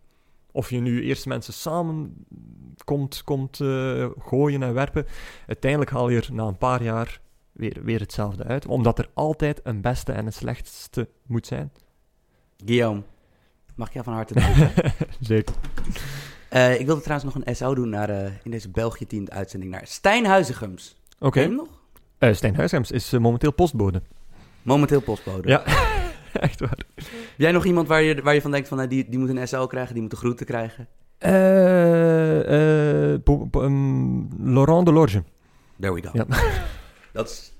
Of je nu eerst mensen samen komt, komt eh, gooien en werpen, uiteindelijk haal je er na een paar jaar weer, weer hetzelfde uit. Omdat er altijd een beste en een slechtste moet zijn. Guillaume, mag ik jou van harte danken? (laughs) Zeker. Eh, ik wilde trouwens nog een SO doen naar, eh, in deze België 10 uitzending naar Stijn Huizigems. Oké. Hem nog? Eh, Stijn is momenteel postbode. Momenteel postbode. Ja. (laughs) Echt waar. Heb jij nog iemand waar je, waar je van denkt van nou, die, die moet een SO krijgen, die moet de groeten krijgen? Eh, um, Laurent Delorge. There we go. Ja. Dat is